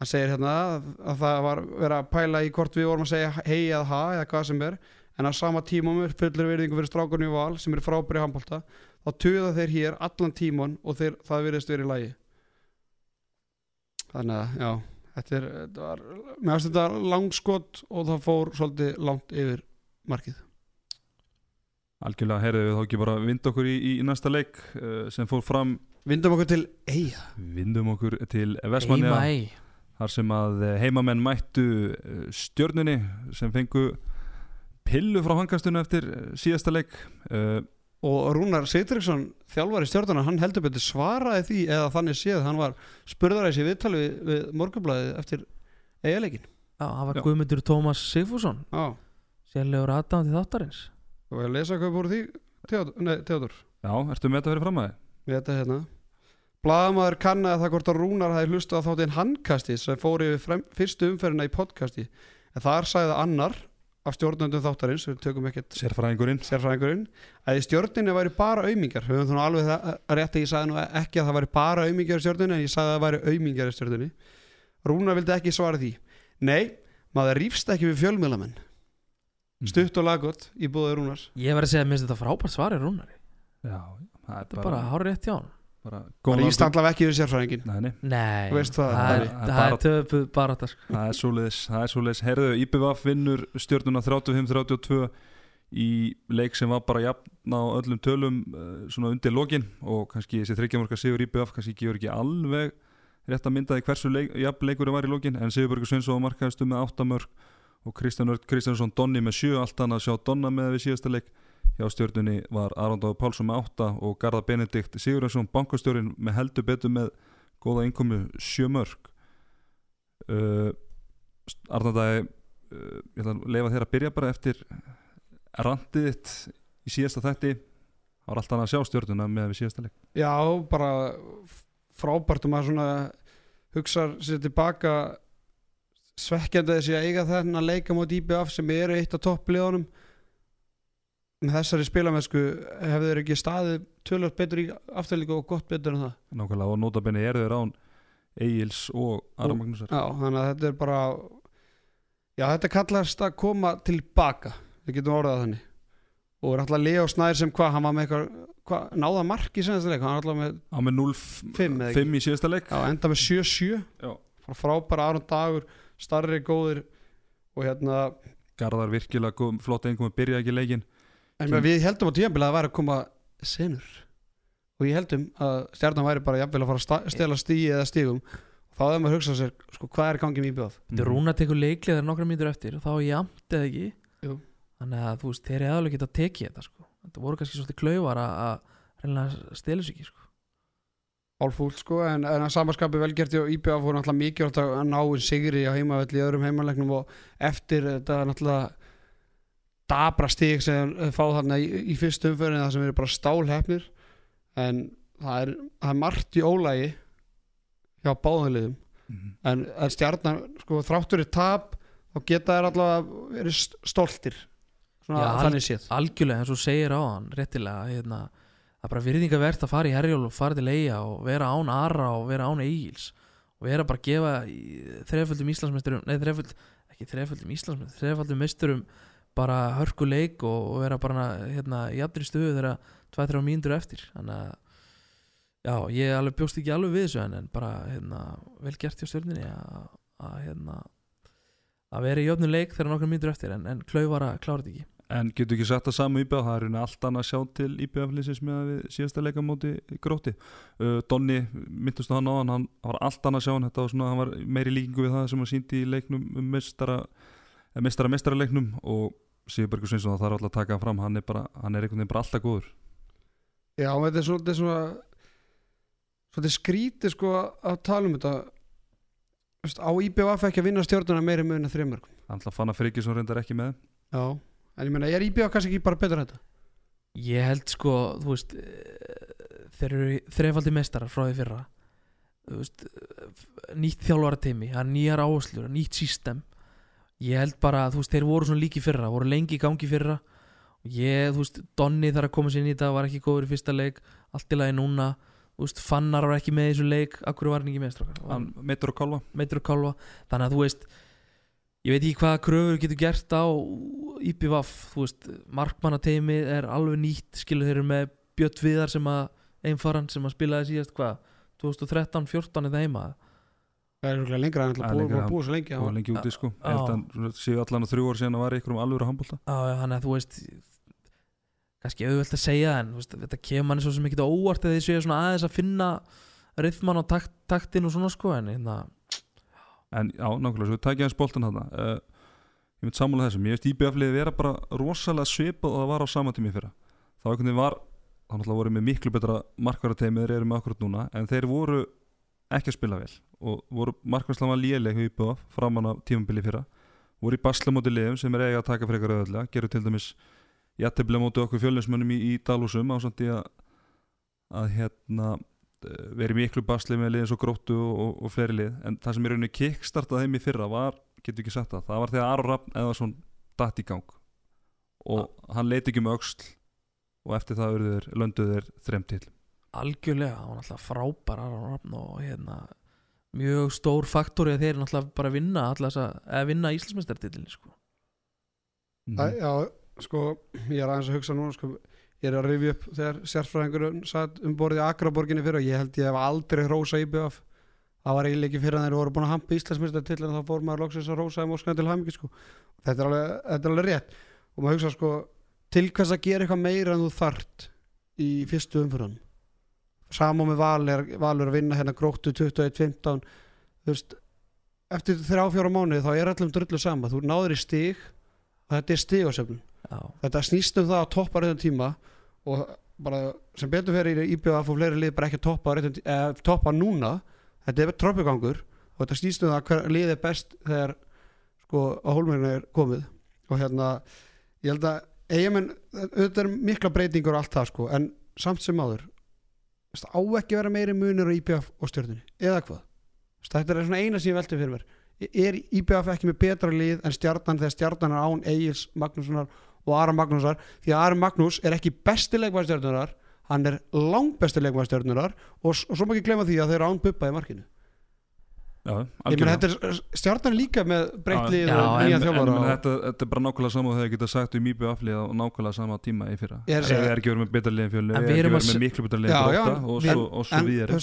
Hann segir hérna að, að það var verið að pæla í hvort við vorum að segja hei eða ha eða hvað sem er en á sama tíma með fullur virðingu fyrir strákunni í val sem eru frábæri handbólta þá tuða þeir hér allan tíman og þeir, það virðist verið í lagi. Þannig að já þetta er, þetta var, mér finnst þetta langskot og það fór svolítið langt yfir markið. Algjörlega, heyrðu við þá ekki bara vind okkur í, í næsta leik uh, sem fór fram Vindum okkur til eiga vindum okkur til Vestmanniða ei þar sem að eh, heimamenn mættu eh, stjörnunni sem fengu pillu frá hangastunum eftir eh, síðasta leik. Og Rúnar Sigtryggsson þjálfari stjórnuna, hann heldur betur svaraði því eða þannig séð, hann var spurðar þessi viðtali við, við morgunblæðið eftir eigaleikin Já, það var Já. Guðmundur Tómas Sigfússon Já, Sérlegur aðdáðandi þáttarins. Og ég að lesa hvað voru því Theodor, já, ertu með þetta fyrir fram að þið? við þetta hérna Blaðamaður kannaði það hvort að Rúnar hafi hlustað á þáttinn handkasti sem fór yfir frem, fyrstu umferðina í podcasti. En þar sagði annar af stjórnundum þáttarins, við tökum ekkert Sérfræðingurinn. sérfræðingurinn að í stjórninni væri bara aumingar. Höfum þú nú alveg það að rétt að ég sagði nú ekki að það væri bara aumingar í stjórninni en ég sagði að það væri aumingar í stjórninni. Rúna vildi ekki svara því. Nei, maður rífst ekki við fjölmiðlamenn. Stutt og laggott í búið Rúnars. Ég verði að segja að minnst þetta frábært svari Rúnari. Já, það er bara, bara hár rétt hjá hann bara standa alveg ekki við sérfræðingin Nei, nei, Nei, Þú veist það, það er, Það er það bara- sko. það er svoleiðis það er svoleiðis, herðu, IBVF vinnur stjörnuna 35-32 í leik sem var bara jafn á öllum tölum uh, svona undir lokin og kannski þessi þryggjamörka Sigur IBVF kannski gefur ekki alveg rétt að mynda því hversu leik, jafn leikurinn var í lokin en Sigurbergur Sveinsson markaðist um með 8 mörg og Kristján Örd Kristjánsson Donni með 7 allt annað að sjá Donna með við síðasta leik hjá stjörnunni var Arondáður Pálsson með 8 og Garðar Benedikt Sigurðarsson bankastjórin með heldur betur með góða innkomu 7 mörg uh, Arnaldæði uh, ég ætla að leifa þér að byrja bara eftir randið þitt í síðasta þætti. Það var alltaf að sjá stjórnuna með við síðasta leik. Já, bara frábært og maður svona hugsar sér tilbaka svekkjandi þessi að eiga þennan leika mot IBF sem eru eitt af toppliðunum með þessari spilamennsku hefur þeir ekki staðið tölvöld betur í afturlíku og gott betur en það? Nákvæmlega og notabenni eru þeir án Egils og Aron Magnúsar. Já, þannig að þetta er bara Já, þetta kallast að koma tilbaka. Við getum orðað þannig. Og er alltaf Leo Snær sem hvað, hann var með eitthvað hvað, náða mark í senasta leik? Hann var alltaf með, á með 5 eða ekki? 0-5 í síðasta leik. Já, enda með 7-7 Já. Frá frábæra Aron Dagur, starri góðir og hérna Garðar virkilega flott einhverjum byrja ekki leikin en mm. við heldum á tíðanbila að það væri að koma senur og ég heldum að stjarnan væri bara jafnvel að fara að stela stíi eða stígum og þá hefur maður hugsað sér sko, hvað er í gangi með íbjöð Þetta Rúna tekur leiklið þegar nokkra mínútur eftir og þá jamt eða ekki Jú. Þannig að þú veist, þeir eru aðalega geta tekið þetta sko. Þetta voru kannski svolítið klaufar að- að stela sig ekki sko. Álfúl sko, en, en að samaskapi velgerti og IBF voru náttúrulega mikilvægt að ná einn sigri á heimavelli í öðrum heimalegnum og eftir þetta náttúrulega dabra stig sem þeir fá þarna í, í fyrstu umförinni það sem eru bara stálhefnir en það er, það er margt í ólægi hjá báðanliðum Mhm. en að stjarnan sko, þráttur í tap þá geta þær allavega verið st- stoltir. Svona Já, þannig séð. Algjörlega eins og segir á hann réttilega hérna, Það er bara virðingavert að fara í herjól og fara til eiga og vera án Ara og vera án Egils og vera bara að gefa þreföldum Íslandsmeisturum nei þreföld, ekki þreföldum Íslandsmeisturum þreföldum meisturum bara hörku leik og, og vera bara hérna, í allri stöðu þegar 2-3 mínútur eftir þannig að já, ég alveg bjóst ekki alveg við þessu en, bara hérna, vel gert hjá stjórninni að, hérna að vera í jöfnum leik þegar nokkrum mínútur eftir en, en klaufara klárat ekki En getur ekki sagt það saman IBF, það er rauninni allt annað að sjá til IBF-linsins með að við síðasta leika á móti gróti. Uh, Donni, myndust hann á hann, hann var allt annað að sjá hann, þetta var svona, hann var meiri líkingu við það sem hann síndi í leiknum um mestara, mestara mestara leiknum og Sigurbergur Sveinsson, það þarf alltaf að taka hann fram, hann er bara, hann er einhvern veginn bara alltaf góður. Já, þetta er svolítið svona svolítið skrítið sko að tala um þetta Þú veist, á IBF ekki að vinna stjórnuna meiri mun en þreymörg Hann ætla að fanna Frikisson reyndar ekki með. Já, en ég meina, er IBF kannski ekki bara betur þetta? Ég held sko, þú veist þeir eru þrefaldi mestarar frá því fyrra þú veist, nýtt þjálfara teimi það er nýjar áherslur, nýtt sístem ég held bara, þú veist, þeir voru svona líki fyrra voru lengi í gangi fyrra. Og ég, þú veist, Donni þar að koma sér inn í þetta var ekki góður í fyrsta leik, allt í lagi núna. Þú veist, Fannar var ekki með í þessu leik akkur var hann ekki með meittur að kálfa. Meitur að kálfa. Þannig að þú veist ég veit ekki hvaða kröfur getur gert á IPVAF, þú veist markmannateimið er alveg nýtt skilur þeir eru með Björn Viðar sem að einfaran sem að spilaði síðast hvað 2013-14 eða heima Það er lengra en Það er alltaf búið búið svo lengi og já. lengi úti sko. Séu allan á þrjú ár síðan að var ykkur um alveg handbólta Já, þannig að þú veist kannski auðvelt að segja en þú veist, þetta kemur manni svo sem ekki óvart eða þið séu svona aðeins að finna rithman og takt, taktin og svona sko en hérna, en já, nákvæmlega, svo við takja hans boltan þarna. Uh, ég mynd sammála þessum ég veist IBF-liði vera bara rosalega svipað og það var á sama tími fyrra. Þá einhvern veginn var, þá náttúrulega voru með miklu betra markvarateimi þeir eru með akkurat núna en þeir voru ekki að spila vel og voru markvarslega léleg hjá IBF framan af tímabili fyrra. Voru í basla móti liðum sem er eiga að taka frekar auðvöldlega gerur til dæmis jættibla móti okkur fjölinsmönnum í, í Dalúsum á samt í að, að hérna eh, verið miklu basli með liðin svo gróttu og, og, og fleiri lið. En það sem er rauninni kickstartað þeim í fyrra var, getur ekki sagt það, það var þegar Aron Raffn eða svon datt í gang. Og hann leiti ekki um öxl og eftir það lönduðu þeir þrem til algjörlega hann var alltaf frábær og hérna mjög stór faktor í að þeir náttúrulega bara vinna alltaf að vinna Íslandsmeistartitilin sko. Æ, Já, sko, ég er aðeins að hugsa núna sko, ég er að rifja upp þegar sérfræðingurinn satt um borðið í Akraborginni fyrir og ég held ég hef aldrei hrósa IBF það var eiginlega ekki fyrir að þeir voru búin að hampa Íslandsmyndstar til en þá fór maður loksins að rósa þeim og skræða til hamingi sko. þetta, er alveg, þetta er alveg rétt og maður hugsa sko til hvers að gera eitthvað meira en þú þart í fyrstu umfyrðan sama með Valur, Valur að vinna hérna gróttu 21-15 þú veist eftir þrjá fjóra mánuði þá er allum drullu sama. Þú náður í stig og þetta er já, þetta snýst um það að toppa réttum tíma og bara sem betur fyrir í IBF og fleiri lið bara ekki að toppa, tí- eh, toppa núna. Þetta er troppugangur og þetta snýst um það hver lið er best þegar sko á hólmurinn er komið. Og hérna ég held að eigamenn, auðvitað er mikla breytingur og allt það sko en samt sem áður á ekki vera meiri munir á IBF og stjórnunni eða hvað? Þetta er svona eina sem ég velti fyrir mér. Er IBF ekki með betra lið en stjarnan þegar stjarnan er án Egils Magnússonar og Aron Magnúsar? Því að Aron Magnús er ekki besti leikmaður stjörnunar hann er langbesti leikmaður stjörnunar og, og svo ekki glemma því að þeir eru án buppa í markinu Ég er er líka með en, nýja en, þjálfara en og- þetta, þetta er bara nákvæmlega sama og þegar geta sagt um IBF-lið á nákvæmlega sama tíma í fyrra. Ég er ekki verið með fjölu En við við erum erum að með miklu gróta og svo, við þú erum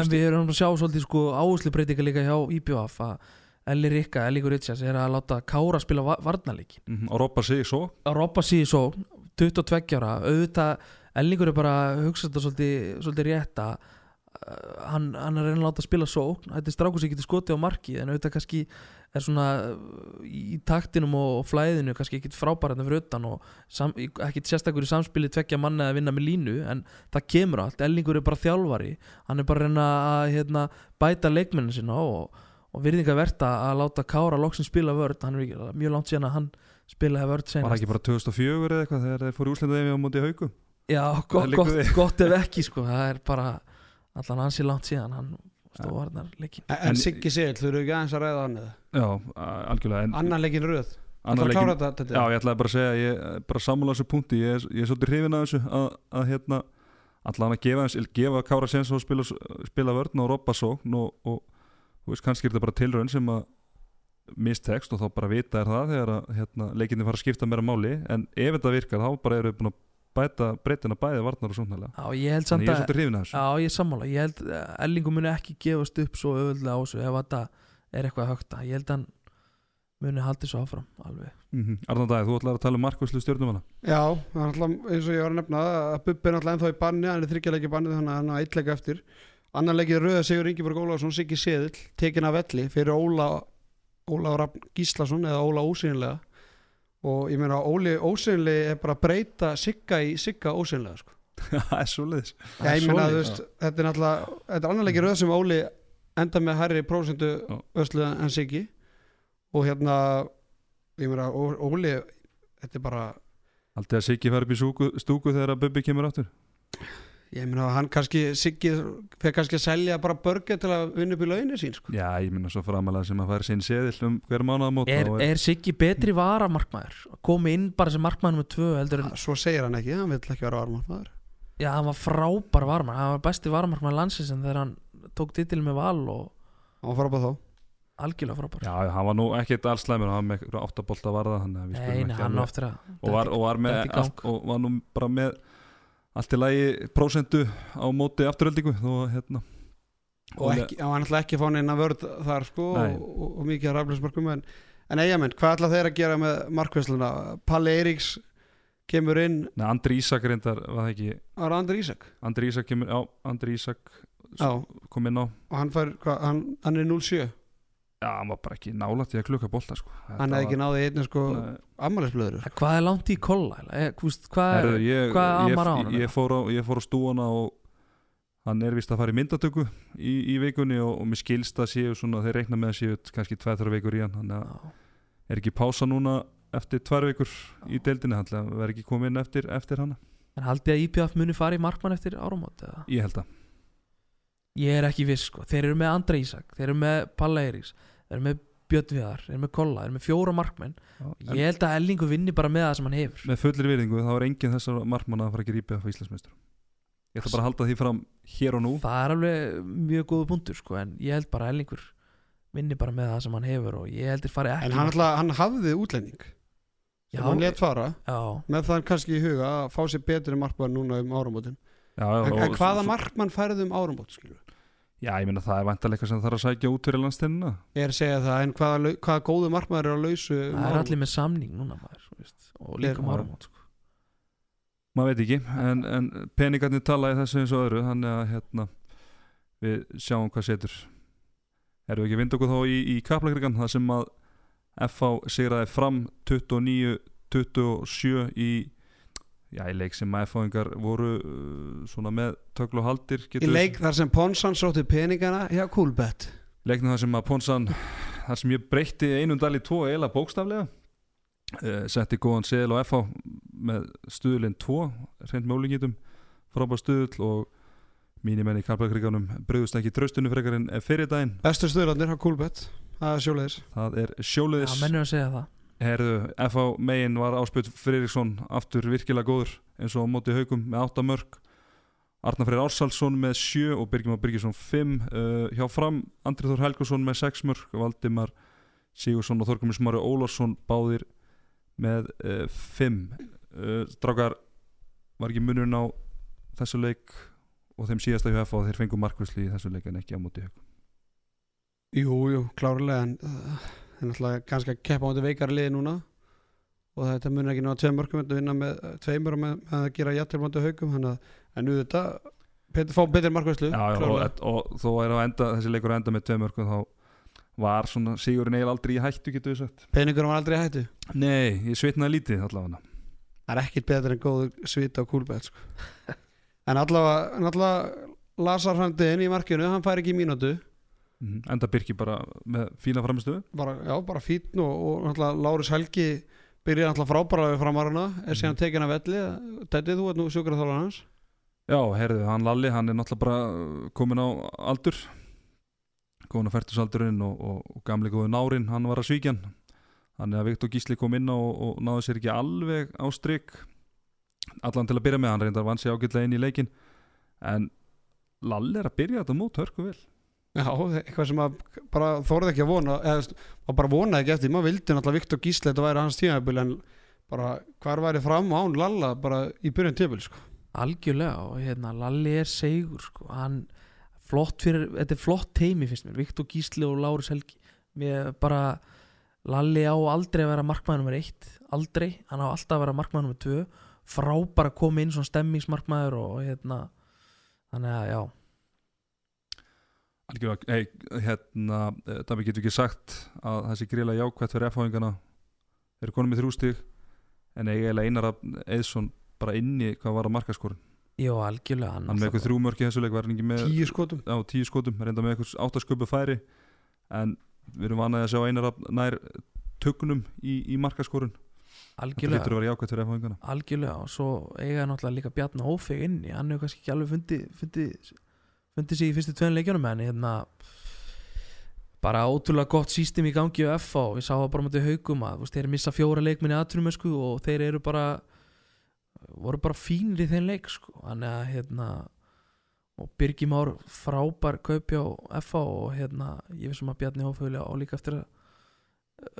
en við erum að sjá svolítið sko áherslu breytinga líka hjá IBF að Elli Rikka, Elli Richards er að láta Kára spila va varnarleiki Mhm, og Robba sig svo að Robba síði svo 22 ára, auðvitað Ellingur er bara að hugsa þetta svolítið, svolítið rétt að hann, hann er að reyna að spila sókn. Þetta er strákur sem getur skotið á marki en auðvitað kannski er svona uh, í taktinum og, og flæðinu kannski ekkit frábæra fyrir utan og sam, ekkit sérstakur í samspili tvekja manna að vinna með línu en það kemur allt, Ellingur er bara þjálfari. Hann er bara reyna að hérna, bæta leikmennin sinna og, og virðinga verta að láta Kára loksin spila vörð, hann er mjög langt síðan að hann spilaði vörð Var senast það ekki bara 2004 eða eitthvað þegar þeir fóru úslendaði á móti hauku Já, gott, gott, við. gott ef ekki sko. það er bara allan ansi langt síðan hann stóð varnar leikin en, en Siggi Sigl, þú eru ekki aðeins að ræða hann eða? Já, algjörlega en, annan leikin röð, annar klára þetta, þetta Já, ég ætlaði bara að segja ég, bara sammála þessu punkti. Ég, er- ég er svolítið hrifin af þessu að, að hérna allan að gefa, gefa Kára Sens og spila, spila vörn og robba sókn og, og þú veist, kannski er þetta bara tilraun sem að mistekst og þá bara vita er það þegar að hérna, leikinni fara að skipta meira máli. En ef þetta virkar þá bara eru við búin að bæta breytina bæði varnar og sóknarlega. Já, ég held þannig samt ég er að svolítið hrifin af þessu. Já, ég er sammála, ég held að Ellingu muni ekki gefast upp svo öðvöldlega á þessu ef þetta er eitthvað högta ég held að hann muni haldið svo áfram alveg. Mm -hmm. Arnald Dæði, þú ætlaði að tala um markvæslu stjórnum hana Já, alltaf, eins og ég var að nefna að Bubbi er alltaf ennþá í banni, hann er þryggjarleiki banni þannig að hann er eitt leik eftir. Annar leikið Rauða Sigur Ingeborg Ólafsson, Siggi Seðil tekin af velli fyrir Óla Óla Gíslason eða Óla Ósynlega og ég meina Óli Ósynlega er bara að breyta Sigga í Sigga Ósynlega sko. [laughs] Það er veist, þetta er náttúrulega þetta er annar leikið Rauða sem Óli enda með hærri prósentu Já. öslu en Siggi og hérna ég meina, Óli þetta er bara Aldrei að Siggi fara upp í stúku, stúku þegar að Bubbi kemur áttur Ég meina hann kannski Siggi fyrir kannski að selja bara börgja til að vinna upp í launin sín sko. Já, ég minna svo framalega sem að færa sinn seðil um hver mánuðamót Er, er Siggi betri varamarkmaður? Komi inn bara sem markmaður með tvö heldur en, Svo segir hann ekki, hann vil ekki vera varmarmaður já, hann var frábær varamarkmaður. Hann var besti varamarkmaður landsins en þegar hann tók titil með val og Hann var frábæð þá. Algjörlega frábær. Já, hann var nú ekkert alls slæmur hann var með einhverja áttabólta varða þannig að við Nei, hann að og var, og var með allt, og var nú bara með allt í lagi prósentu á móti afturöldingu að hérna og ekki, hann ætla ekki að fá neina vörð þar sko og, og, og mikið að raflæsmarkum en, en eigamenn, hvað ætla þeir að gera með markvæsluna? Palli Eiríks kemur inn, Nei, Andri Ísak reyndar var það ekki? Var það Andri Ísak. Andri Ísak kemur, já, Andri Ísak Já. kom inn á. Og hann, fær, hvað, hann, hann er 0-7 Já, hann var bara ekki nálægt í að klukka bolta sko. Hann hefði ekki var- náði einnig sko Nei. ammælisblöður Hvað er langt í kolla? Eh, Hvað er ég, amar á ég, honum, ég, ég fór á stúana og hann er vist að fara í myndatöku í, í vikunni og, og mér skilst að séu svona, þeir reikna með að séu kannski 2-3 vikur í hann Já. er ekki pása núna eftir 2 vikur í deildinni þannig að verð ekki komið inn eftir, eftir hana En haldið að IPF muni fara í markmann eftir áramót eða? ég held að Ég er ekki viss sko. Þeir eru með Andra Ísak, þeir eru með Palla Eiríks Þeir eru með Björn Viðar, þeir eru með Kolla Þeir eru með fjóra markmenn. En Ég held að Ellingu vinni bara með það sem hann hefur. Með fullir virðingu þá er enginn þessar markmanna að fara ekki rýpið á Íslandsmeistur ég ætla bara að halda því fram hér og nú. Það er alveg mjög góða punktur sko En ég held bara að Ellingur vinni bara með það sem hann hefur Og ég held þeir fari ekki en hann, ætla, hann hafði útlending Já, sem hann let fara já, með það kannski í huga að fá sér betri markmann núna um áramótin. Já, já, en, og- en hvaða svo- markmann færðu um áramót skilur? Já, ég meina það er vantarleika sem þarf að sækja út fyrir landsteinina ég er að segja það, en hvaða, hvaða góðu markmann er á lausu það er allir með samning núna maður þú veist, Og líka um Já. áramót sko. maður veit ekki, en, en peningarnir tala í þessu eins og öðru þannig að hérna, við sjáum hvað setur erum við ekki að vinda okkur þá í, í kaplakrigan það sem að FH sigraði fram 29-27 í já, í leik sem að FH-ingar voru uh, svona með töklu og haldir í leik þar sem Ponsan sótti peningana hjá Coolbet. Leiknum þar sem að Ponsan þar sem ég breytti einum dal í tvo eila bókstaflega uh, setti góðan seðil á FH með stuðlinn 2 reynd með ólingitum frábær stuðl og mínir menn í Karlbergriganum bröðust ekki tröstunum frekar en fyrir daginn. Bestu stöðlarnir hjá Coolbet það er sjóleiðis það er Já, sjóliðis mennur að segja það Herðu, FH megin var áspjöld Friðriksson aftur virkilega góður eins og á móti haugum með 8 mörg Arnar Freyr Ársalsson með 7 og Birgir Már Birgisson 5 uh, hjá fram Andrið Þór Helgason með 6 mörg Valdimar Sigursson og Þorgumir Smári Ólafsson báðir með 5 uh, Strákar var ekki munurinn á þessu leik og þeim síðasta hjá FH þeir fengu markvæsli í þessu leik en ekki á móti haugum jú, jú, klárlega en er náttúrulega kannski að keppa á þetta veikara liði núna. Og þetta munir ekki ná að tveim mörgum þetta vinna með uh, tveimur og með, með að gera jættil mándu haugum þannig að en nú þetta Petur fá Já, já, og, og þó er að enda, þessi leikur að enda með tvei mörgum þá var svona Sigurinn eiginlega aldrei í hættu getur við sagt. Peningur var aldrei í hættu? Nei, ég svitnaði lítið allavega. Það er ekkit betur en góð svita á Coolbet sko. [laughs] en allavega, allavega Lasar hrandi inn í markinu, hann fær ekki í mínútu Enda Birki bara með fína framistöðu bara, já, bara fítn og, og Láris Helgi byrjaði náttúrulega frábæra við framarana er síðan tekin af velli. Dettið, þú ert nú sjúkraþálan hans. Já, heyrðu, hann Lalli, hann er náttúrulega bara komin á aldur. Komin á færtusaldurinn og, og, og gamli góðu nárin, hann var að svíkjan Þannig að Viktor Gísli kom inn og, og náði sér ekki alveg á strik. Allan til að byrja með, hann reyndar vann sér ágætlega inn í leikin en Lalli er að byrja þetta mót hörku vel Já, eitthvað sem að bara þorði ekki að vona eða maður bara vonaði ekki eftir maður vildi náttúrulega Viktor Gísli þetta væri hans tímabil en bara hvar væri fram án Lalla bara í byrjun tímabil sko. algjörlega og hérna Lalli er segur sko. hann flott fyrir þetta er flott teimi finnst mér. Viktor Gísli og Láris Helgi. Mér bara Lalli á aldrei að vera markmaður nummer eitt aldrei, hann á alltaf að vera markmaður nummer tvö. Frábær að koma inn svona stemmingsmarkmaður og hérna þannig að já, Algjörlega, hey, hérna, það getur ekki sagt að þessi gríla jákvætt fyrir F-háingana? Eru konum með þrjústig en eiginlega einar að Eðsson bara inni hvað var að markaskorin já algjörlega hann með eitthvað þrjú mörki þessu leik var hann ekki með tíu skotum. Á tíu skotum, reynda með eitthvað áttasköpu færi en við erum vanaði að sjá einar að nær tökunum í, í markaskorin þetta algjörlega. lítur að vera jákvæmt fyrir F-fæðingana algjörlega og svo eiga náttúrulega líka Bjarni Ófeg inni, hann hefur kannski ekki alveg fundið fundið fundi sig í fyrstu tvein leikjunum en hérna bara ótrúlega gott sístem í gangi á FH og við sáum bara motið haugum að veist, þeir missa fjóra leikminni aðtrumesku og þeir eru bara voru bara fínir í þeim leik sko. þannig að hérna og Birgir Már frábær kaupi á FH og hérna ég vissum að Bjarni Ófeg á líka eftir að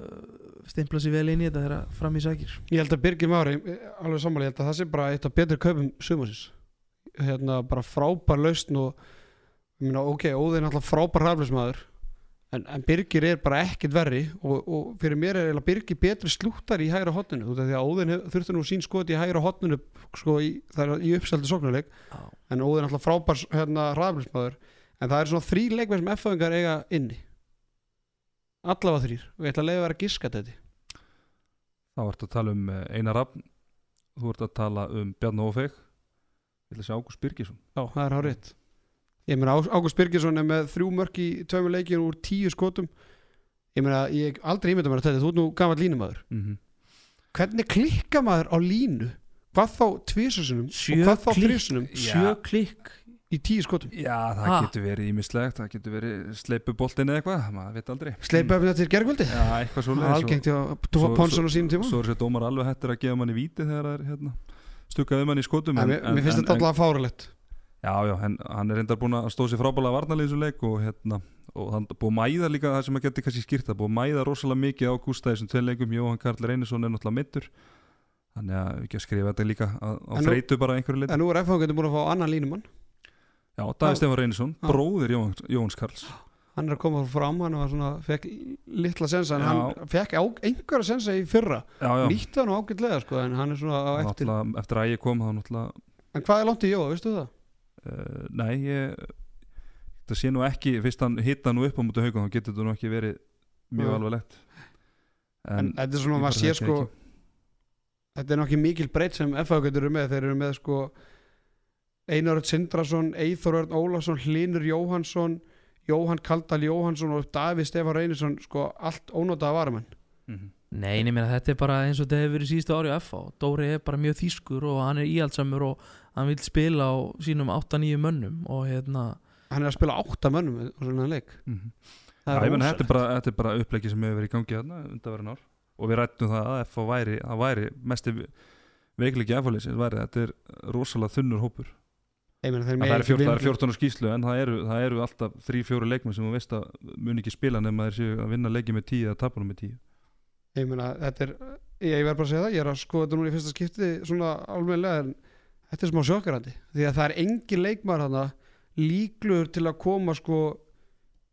uh, stimpla sér vel inn í þetta þegar fram í sækir Ég held að Birgir Mári, alveg sammáli, ég held að það sé bara eitt af betri kaupum sumarsins hérna bara frábær lausn og meina ok, Óðinn er alltaf frábær raflismæður en, en Birgir er bara ekkit verri og, og fyrir mér er Birgir betri slúttar í hægra hotninu út af því að Óðinn þurfti nú sín skot í hægra hotninu sko í, í uppseldi sóknuleik Já. en Óðinn er alltaf frábær hérna raflismæður en það er svona þrý leikmenn sem F-fæðingar eiga inni. Allavega þrýr og ég ætla að leiða að vera giska þetta þá ertu að tala um eh, Einar Rafn þú ert að tala um Bjarni Ófeg ég ætla að segja Ágúst Birgisson. Já, það er hár rétt Ég meina Á- Ágúst Birgisson er með þrjú mörk í tveimur leikjum úr tíu skotum. Ég meina, ég aldrei ímynda mér að þetta Þú ert nú gammal línumæður. Mm -hmm. Hvernig klikka maður á línu? Hvað þá tvisasunum og hvað þá þrísunum sjö klikk. Í tíu skotum. Já, það Ha? getur verið ímislegt það getur verið sleipuboltin eða eitthvað maður veit aldrei. Upp þetta til gergvöldi Já, eitthvað svo Það er algengt hjá Dófa svo- Ponsson á sínum tíma. Svo er sér dómar alveg hættir að gefa manni víti þegar það er hérna, stukkaði manni í skotum En, mér, mér finnst þetta alltaf fáralegt Já, já, en, hann er reyndar búin að stóð sér frábælega varnarlýðsuleik og hérna og hann búið að mæða líka það sem að geti kannski skýrt það búið að mæða rosalega mikið á Gústa þessum tveim leikum, Jóhann Karl Reynisson er náttúrulega mittur þannig að við ekki að skrifa þetta líka á, þreytu bara að einhverju leiti En nú er F-fangandi búin að fá annan línumann. Já, Daði Stefán Reynisson, Já. bróðir Jóhann, Jóhanns Karls. Hann er að koma fram, hann var svona, fekk litla sensa en Já. hann fekk einhverja sensa í fyrra. Nýtti hann ágætlega sko, en hann er svona á eftir. eftir að ég kom þá náttúrulega En hvað er langt í Jóa, veistu það? Uh, Nei, ég það sé nú ekki, fyrst hann hitta nú upp á mútu haugum þá getur þetta nú ekki verið mjög Já. alvarlegt En, þetta er svona, maður bara sé þekki sko ekki. Þetta er nokkið mikil breytt sem FH eru með Þeir eru með sko Einar Örn Sindrason, Eithor Örn Ólafsson Hlinur Jóhansson Jóhann Kaldal Jóhansson og Davíð Stefán Reynisson sko allt ónótaða varamenn Mhm. Nei, ég meina þetta er bara eins og þetta hefur verið síðustu ári á FH Dóri er bara mjög þýskur og hann er íhaldsamur og hann vil spila á sínum 8-9 mönnum og hérna Hann er að spila átta mönnum á svona leik. Mhm. Það Já, er meina, þetta, er þetta er bara uppleggi sem hefur verið í gangi þarna undanverðin ár. Og við rættum það að FH væri, það væri mesti veikleiki FH-leysins væri. Þetta er rosalega þunnur hópur. Ég meina, þeir það er, ekki 14, það er vinna- 14 á skýslu en það eru, það eru alltaf 3-4 leikmenn sem þú veist að mun ekki spila nema þeir séu að vinna leiki með 10 eða tapunum með 10 Ég er Ég, verð bara að segja það, ég er að skoða þetta núna í fyrsta skipti svona alveglega en þetta er smá sjokkarandi því að það er engin leikmar hana líkluður til að koma sko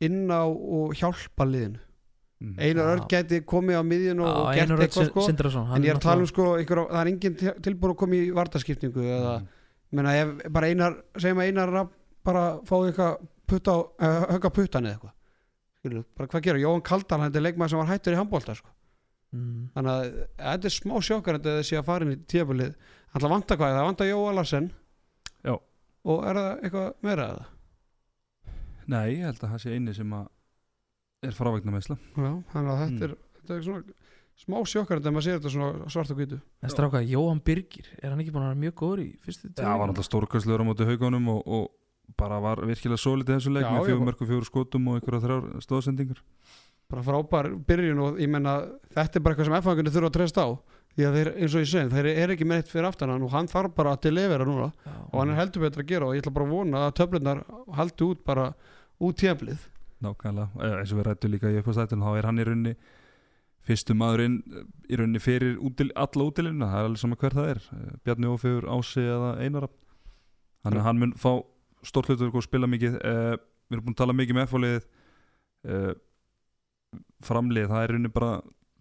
inn á og hjálpa liðinu mm. Einar Já. Örn gæti komið á miðjun og, og gert eitthvað sko Sindrason en ég er að tala um sko einhver, það er engin til- tilbúin að koma í vartaskipningu eða, Mm. menna ef bara einar segjum að einar bara fáið eitthvað putta á, uh, högga puttan eða eitthvað Skilurðu, bara hvað gera, Jóhann Kaldal hann er leikmaður sem var hættur í handbólta sko. mm. þannig að þetta er smá sjokkar þetta þessi að fara inn í tíðabölið hann vantar hvað, það vantar Jóa Larsen. Já. og er það eitthvað meira eða? Nei, ég held að það sé eini sem að er frávegna meðsla Já, þannig að þetta, Mm. er, þetta er svona smá sjokkar þetta að maður sér þetta svona svart og hvítu. En stráka, Jóhann Birgir, er hann ekki búin að vera mjög góður í fyrstu Já, hann var náttúrulega stórkastlegur á móti haugunum og, og bara var virkilega sólítið þessu leik Já, með fjögur mörgum fjögur skotum og einhverja þrjár stóðsendingar bara frábær byrjun og ég menna þetta er bara eitthvað sem F-fangunni þurfa að treysta á því að þeir, eins og ég segi, þeir eru ekki með eitt fyrir aftan hann og hann þarf bara að delivera núna og hann er heldur betur að gera og ég ætla bara að vona að töflunar haldi út bara út tíðanblið Nákvæmlega, Eh, eins og við rættum líka í uppástættinu þá er hann í rauninni fyrstu maðurinn eh, í rauninni fyrir útil, alla útilina, það er alveg sama hver það er Eh, Bjarni Ófegur, Ási eða Einara þannig að hann mun fá stórt hlutur og spila mikið uh, við erum búin að tala mikið með F-fáliðið uh, framlið, það er í rauninni bara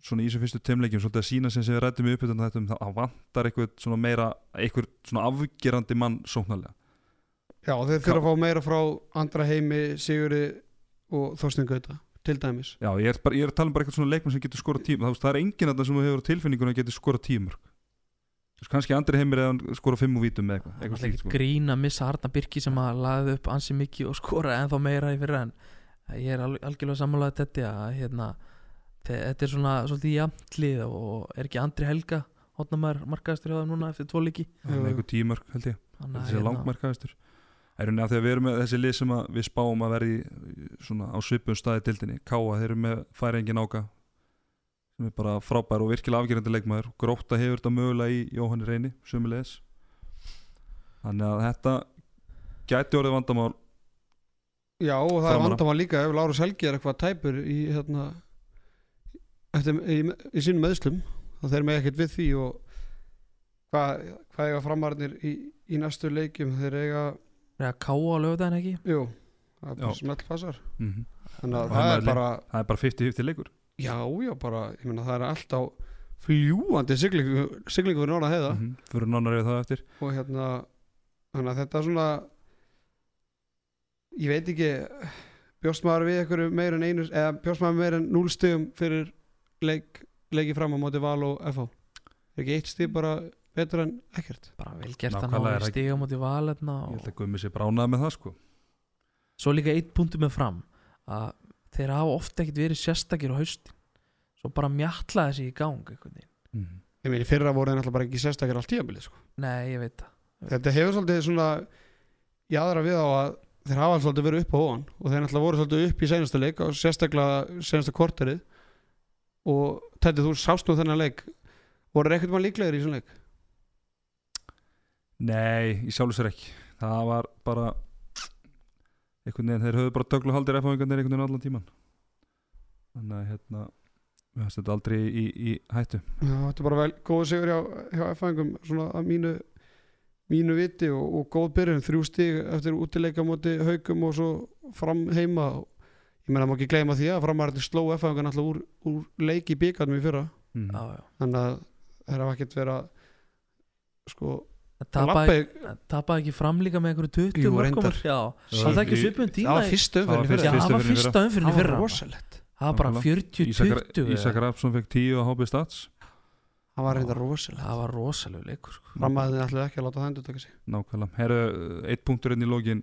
svona í þessum fyrstu teimleikjum svolítið að sína sem sem við rættum í uppbytun þetta það vantar eitthvað svona meira eitthvað svona afgerandi mann sóknarlega. Já, þeir þurfa að fá meira frá andra heimi, Sigurði og Þorstein Gauta til dæmis. Já, ég er, bara, ég er að tala um bara eitthvað svona leikmann sem getur skorað tíma. Það, það er enginn að það sem þú hefur á tilfinningunum að getur skorað tímörk kannski andri heimir eða skora fimm og vítum eitthvað, eitthvað slíkt sko. grín að missa Arna Birki sem að laði upp ansi mikið og skora ennþá meira í fyrra en ég er alg algjörlega sammálaðið þetta að hérna, Þetta er svona svolítið jafnlið og er ekki Andri Helga hotnamær markaðastur hjá þeim núna eftir tvo líki Það er einhver tímörk held ég. Þetta hérna, langmarkaðistur Það er rauninni að því að við erum með þessi lið sem að við spáum að verði svona á svipum staði dildinni Káa, þeir eru með færingin áka sem er bara frábær og virkilega afgerandi leikmaður. Gróta hefur þetta mögulega í Jóhanni Reyni sömulegis Þannig að þetta gæti orðið vandamál Já, og það er Framara. vandamál líka ef Lárus Helgi er eitthvað tæpur í hérna eftir, í, í sínum meðslum þá þeir með ekkert við því og hvað, hvað eiga framarnir í, í næstu leikjum? Þeir eiga, er að káa á lögðan ekki? Jú það er bara passar. Mm þannig að það er bara Það er bara 50-50 leikur. Já, já, bara, ég meina það er alltaf fljúandi siglingu siglingu fyrir norða heiða. Mm -hmm. Fyrir nánar yfir það eftir. Og hérna þannig að þetta er svona ég veit ekki bjóst maður við einhverju meir en einu eða bjóst maður meir en núl stigum fyrir leik, leiki fram á móti Val og FH er ekki eitt stig bara betur en ekkert? Bara vel gert að ná í það- stiga mútið valetna Ég og held að Gummi sé bránað með það sko. Svo líka eitt punktu með fram að þeir hafa ofta ekkert verið sérstakir á haustin. Svo bara mjatla þessi í gang mm ég meina í fyrra voru þeir náttúrulega bara ekki sérstakir allt tíabilið sko. nei, ég veit það. Þetta hefur svolítið svona í aðra við á að þeir hafa svolítið verið upp á ofan og þeir náttúrulega voru svolítið upp í senasta leik og sérstaklega senasta korterið og þetta þú sást nú þennan leik. Voru þeir ekkert mann líklegir í þessum leik? Nei, ég sjálfur sér ekki. Það var bara einhvern veginn, þeir höfðu bara döglu haldir F-háingarnir einhvern veginn allan tíman Þannig að hérna við hast þetta aldrei í, í hættu. Já, þetta er bara vel góð sigur hjá, hjá F-fæðingum svona að mínu mínu viti og, og góð byrjun. Þrjú stig eftir útileika móti haugum og svo fram heima og ég meina má ekki gleyma því að framarðin sló F-fæðingan alltaf úr, úr leiki bíkarnum í fyrra. Mm. já, já. þannig að þeir hafa ekkert verið að sko tapaði labba tapaði ekki fram líka með einhverju 20 Jú, mörkum reyndar. já, Já, það er ekki svipun það tíma Það var umferðin í fyrsta- já, fyrra það var fyrir fyrsta umfyrin í það fyrra. það var bara Ísak, 40-20 Ísak Rapsson fekk 10 á HB Stats. Það var reynda rosalegt. Það var rosalega leikur sko. framarðin ætlaði ekki að láta það endur taka sig. Nákvæmlega. Herru, eitt punktur inn í lógin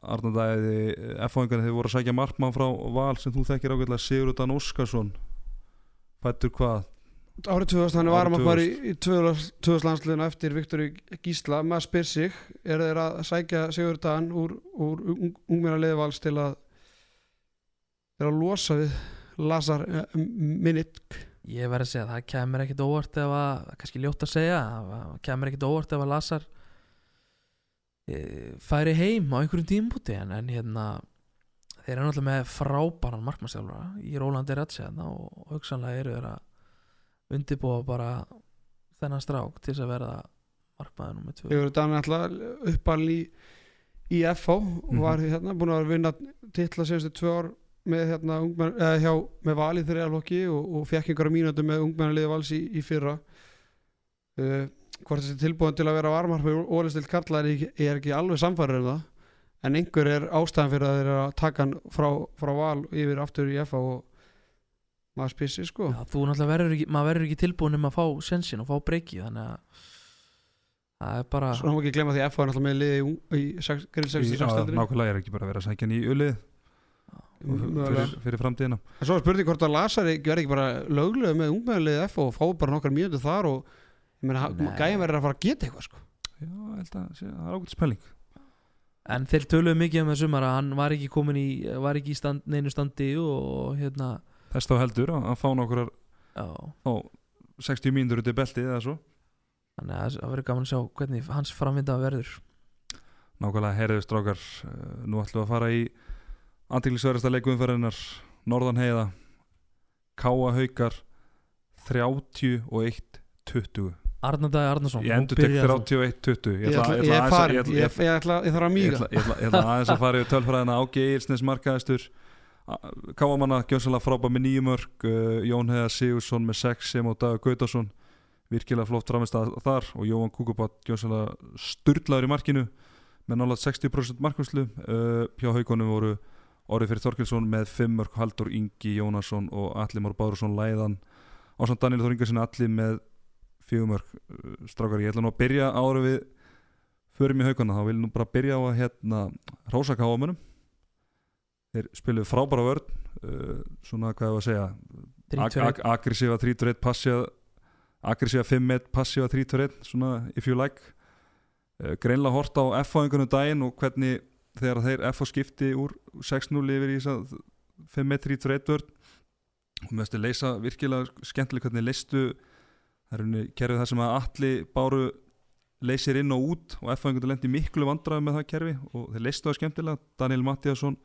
Arnandæði F-háingarnir þeir voru að sækja markmann frá Val sem þú þekkir ágætlega Sigurðan Óskarsson. Fættur hvað? árið 2000 hann var maður bara í 2000 landsliðinu eftir Viktor Gísla. Maður spyr sig, er þeir að sækja Sigur Dan úr, úr ung, ungmenna vals til að er að losa við Lazar uh, Minit? Ég verði að segja það kemur ekkit óvart ef að kannski ljótt að segja það kemur ekkit óvart ef að Lazar færi heim á einhverjum tímpúti en, en hérna þeir eru náttúrulega með frábæran markmannstjálfara í Rólandi Ratsjana og hugsanlega eru þeir að undirbúa bara þennan strák til þess að verða markmaður nummið tvö. Sigur Dan er alltaf uppalinn í, í FH og var hérna búin að vinna titla senstu tvö ár með hérna ungmenn, eða, hjá, með val í þriðalokki og, og fekk einhverja mínútu með ungmennaliði vals í, í fyrra. Uh, hvort þessi tilbúin til að vera varmar fyrir ólistilt kalla er er ekki alveg samfæður um það en einhver er ástæðan fyrir að þeir að taka hann frá, frá val yfir aftur í FH og maður sig sko Já, þú náttúrulega verður ekki, maður verður ekki tilbúin um að fá sensin og fá breyki þannig að það er bara Svo má ekki glemma því að FH er náttúrulega með liði í, í, í grill 66 Já, deildinni. Nákvæmlega er ekki bara að vera að sækja hann í ulið fyrir, fyrir framtíðina En svo er spurning hvort að Lasari verði ekki bara löglega með ungmennilið F og fá bara nokkar mínútur þar og. Gæðin verður að fara að geta eitthvað sko. Já, ég held að sé- það er ágætt spelling En þeir töluðu mikið um það sumar að hann var ekki komin í var ekki í stand, neinu standi og hérna Þess þá heldur að, fá nokkur á 60 mínútur út í beltið eða svo. Þannig að það verður gaman að sjá hvernig hans framvinda verður. Nákvæmlega herriðu strákar uh, Nú ætlum við að fara í Antiklisverðasta leikumferðinar Norðan heiða Káa haukar 31-20 Arnardæði Arnarsson Ég endur tek byrjar þú. 31-20 Ég ætla, ég, er farin, ég, þarf að mýga ég, ætla, ég ætla aðeins að fara yfir [laughs] tölfræðina Ági Eilsnes markaðistur Káamanna gjössalega frábæð með nýju mörg uh, Jón Heiða Sigursson með 6 sem og Dagur Gautarsson virkilega flott framist að þar og Jóhann Kúkubat gjössalega sturlaður í markinu með nálega 60% markvæslu uh, hjá haugunum voru Orri Fyrir Þorkilsson með 5 mörg Haldur Ingi Jónasson og Alli Már Bárursson læðan ásand Daniel Þór Ingarsin Alli með 4 mörg uh, strákar. Ég ætla nú að byrja ára við förum í haugana þá vil ég nú bara byrja á að hérna Rósa Káamönum þeir spiluðu frábæra vörn uh, svona hvað ég var að segja 3-2 aggressífa 3-1 passíva aggressíva 5-1 passíva 3-1 svona if you like. Uh, greinlega hort á F-fáingunum daginn og hvernig þegar þeir F-fá skipti úr 6-0 yfir í þess að 5-1 3-1 vörn. Og með þessu leysa virkilega skemmtileg hvernig leistu það er henni kerfið það sem að allir báru leysir inn og út og F-fáingunum lendi miklu vandraði með það kerfi og þeir leistu það skemmtilega. Daniel Mattiasson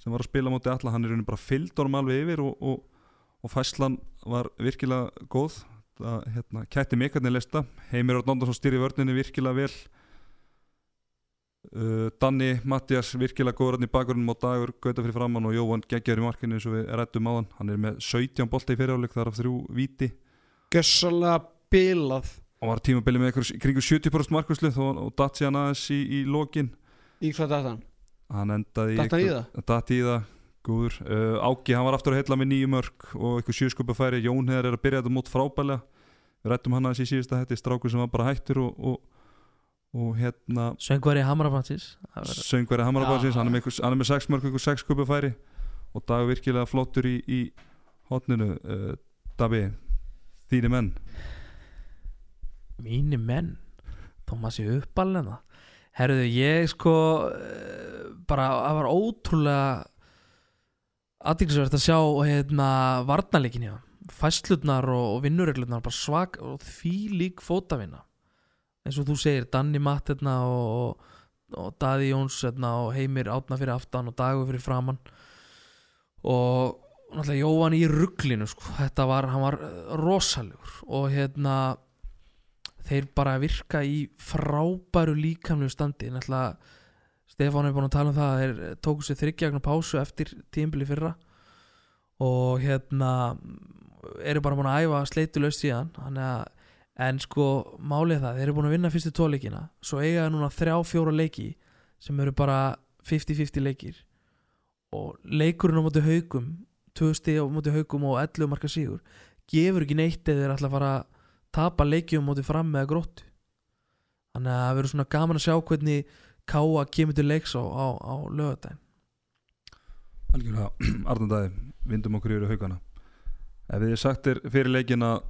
sem var að spila móti alla, hann er henni bara fyllt honum alveg yfir og, og, og fæslan var virkilega góð. Það hérna, kætti mig hvernig leista Heimir Örn Andersson stýri vörninni virkilega vel. Uh, Danni Mattias virkilega góður hann í bakgrunum og dagur gauta fyrir framann og Jóhann geggjör í markinu eins og við rættum á hann hann er með 17 bolta í fyriráleik þar af þrjú víti Gössalega bilað. Og var tímabili með ykkur kringu 70% markvæslu og, og datt síðan aðeins í, í lokin. Í hvað datan? hann? Endaði í Datt hann í einhver- datt í það góður. Uh, Áki, hann var aftur að heilla með nýju mörg og eitthvað sjösköpa færi. Jón Heðar er að byrja þetta mót frábælega við rættum hann aðeins í síðasta hætti strákur sem var bara hættur og, og, og hérna Söngvari Hamarabansins söngveri Hamarabásins Já. hann, er með einhver- hann er með sex mörg, eitthvað sex sköpa færi. Og dag virkilega flottur í, í hotninu uh, Dabi, þínu menn? Mínu menn? Tómasi uppalina Herðu, ég sko eh, bara, það var ótrúlega aðeinsverð að sjá hérna varnarleikin hjá fæslutnar og, og vinnurreglutnar bara svag og því lík fótavinna. Eins og þú segir Danni Matt hérna, og, og Daði Jóns hérna, og Heimir átna fyrir aftan og Dagur fyrir framann og náttúrulega Jóhann í rugglinu sko. þetta var, hann var eh, rosalegur og hérna þeir bara virka í frábæru líkamlegu standi. Náttúrulega Stefán er búin að tala um það að þeir tóku sér þryggjagnar pásu eftir tímbili fyrra og hérna eru bara búin að æfa sleitulaust síðan. Að en sko málið það, þeir eru búin að vinna fyrstu tóleikina svo eiga það núna þrjá fjóra leiki sem eru bara 50-50 leikir. Og leikurinn á móti haugum tvö stig á móti haugum og 11 marka sigur. Gefur ekki neitt eða þeir ætla að fara að tapa leikjum móti fram með gróttu. Þannig að það verður svona gaman að sjá hvernig Káa kemur til leiks á, á, á lögadaginn algjörlega [clears throat] Arnandæði, vindum okkur yfir haugana ef sagt er fyrir leikin að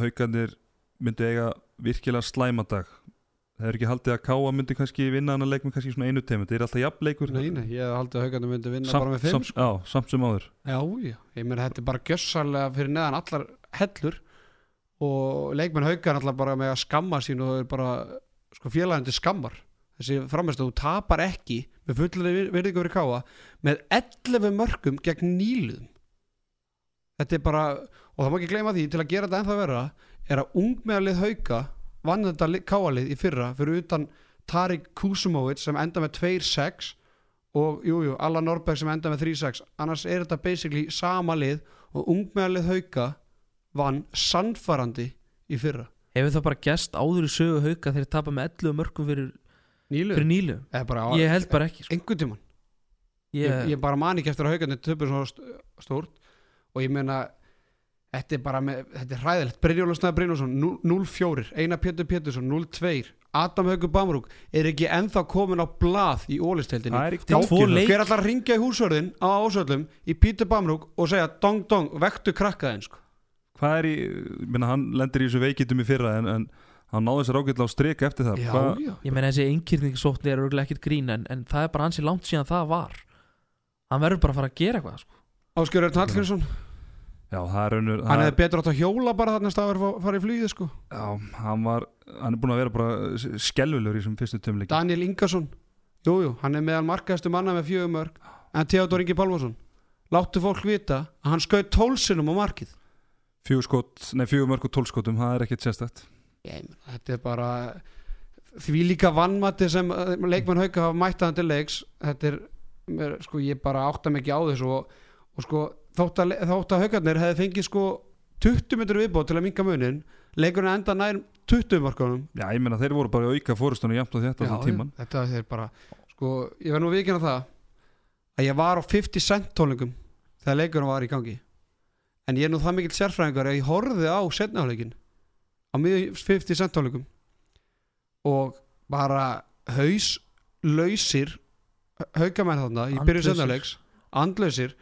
haugandir myndu eiga virkilega slæmadag það er ekki haldið að Káa myndi kannski vinna hann að leik með kannski svona einu teimi þetta er alltaf jafnleikur Nei, nei, ég hef haldið að haugandi myndi vinna samt, bara með fimm samt, já, samt sem áður. Já, já, ég meina þetta er bara gjössalega fyrir neðan allar hellur og leikmenn haukar alltaf bara með að skamma sín og það er bara sko félagandi skammar. Þessi framist að þú tapar ekki með fullari virðingu fyrir káa með 11 mörgum gegn nýluðum þetta er bara og það má ekki gleyma því til að gera þetta hauka vann þetta li- káalið í fyrra fyrir utan Tarik Kusumovic sem enda með 2-6 og jújú, jú, Alla Norberg sem enda með 3-6 annars er þetta basically sama lið og ungmeðalið hauka vann sannfarandi í fyrra. Hefur það bara gest áður í sögu hauka þegar þeir tapa með 11 mörgum fyrir, Nýlu, fyrir nýlu bara Ég held bara ekki sko. einhvern tímann. Ég, ég, ég bara man ekki eftir að haugandi töpur svo st- stórt. Og ég meina þetta er bara með, þetta er hræðilegt. Brynjóla Snæði Brynjólfsson 0-4 Einar Pétur Pétursson 0-2 Adam Haugur Bamrúk er ekki ennþá komin á blað í ólisteildinni er er hver að ringja í húsörðin á ásöldum í Pétur Bamrúk og segja dong dong, vektu krakkaðin sko. hvað er í, minna, hann lendir í þessu veikitum í fyrra en, en hann náði sér ágætlega á strik eftir það. Já, já. ég meina þessi einkýrningssókn er örgulega ekkert grín en, en það er bara ansi langt síðan það var. Hann verður bara að fara að gera eitthvað sko. Áskjör Örn Hallgrímsson já, er raunur hann hefði betur átt að hjóla bara þarna staður að fara í flýði sko. Já, hann var, hann er búin að vera bara skelvilegur í þessum fyrstu tömleik Daniel Ingarsson jújú, hann er meðal markaðastu manna með fjögum mörg en Theodor Ingi Pálmarsson. Láttu fólk vita að hann skaut tólsinum á markið. Fjögur mörg og tólskotum það er ekkert sérstætt þetta er bara því líka vannmatti sem eh, leikmenn hauka hafa mættaðan til leiks þetta er, sko, ég bara átta ekki á þessu og, og sko, þótt að, þótt að haukarnir hefði fengið sko 20 minnur viðbót til að minka munin leikurinn enda nær 20 markanum Já, ég meina þeir voru bara auka fórustunum jafnt á þetta allan tíman þetta er bara sko, ég verð nú vikinn á það að ég var á 50 cent tónleikum þegar leikurinn var í gangi. En ég er nú það mikill sérfræðingar að ég horfði á setnaháleikin á miðjum 50 cent tónleikum og bara haus lausir haugamenn þarna í byrju setnaháleiks andlausir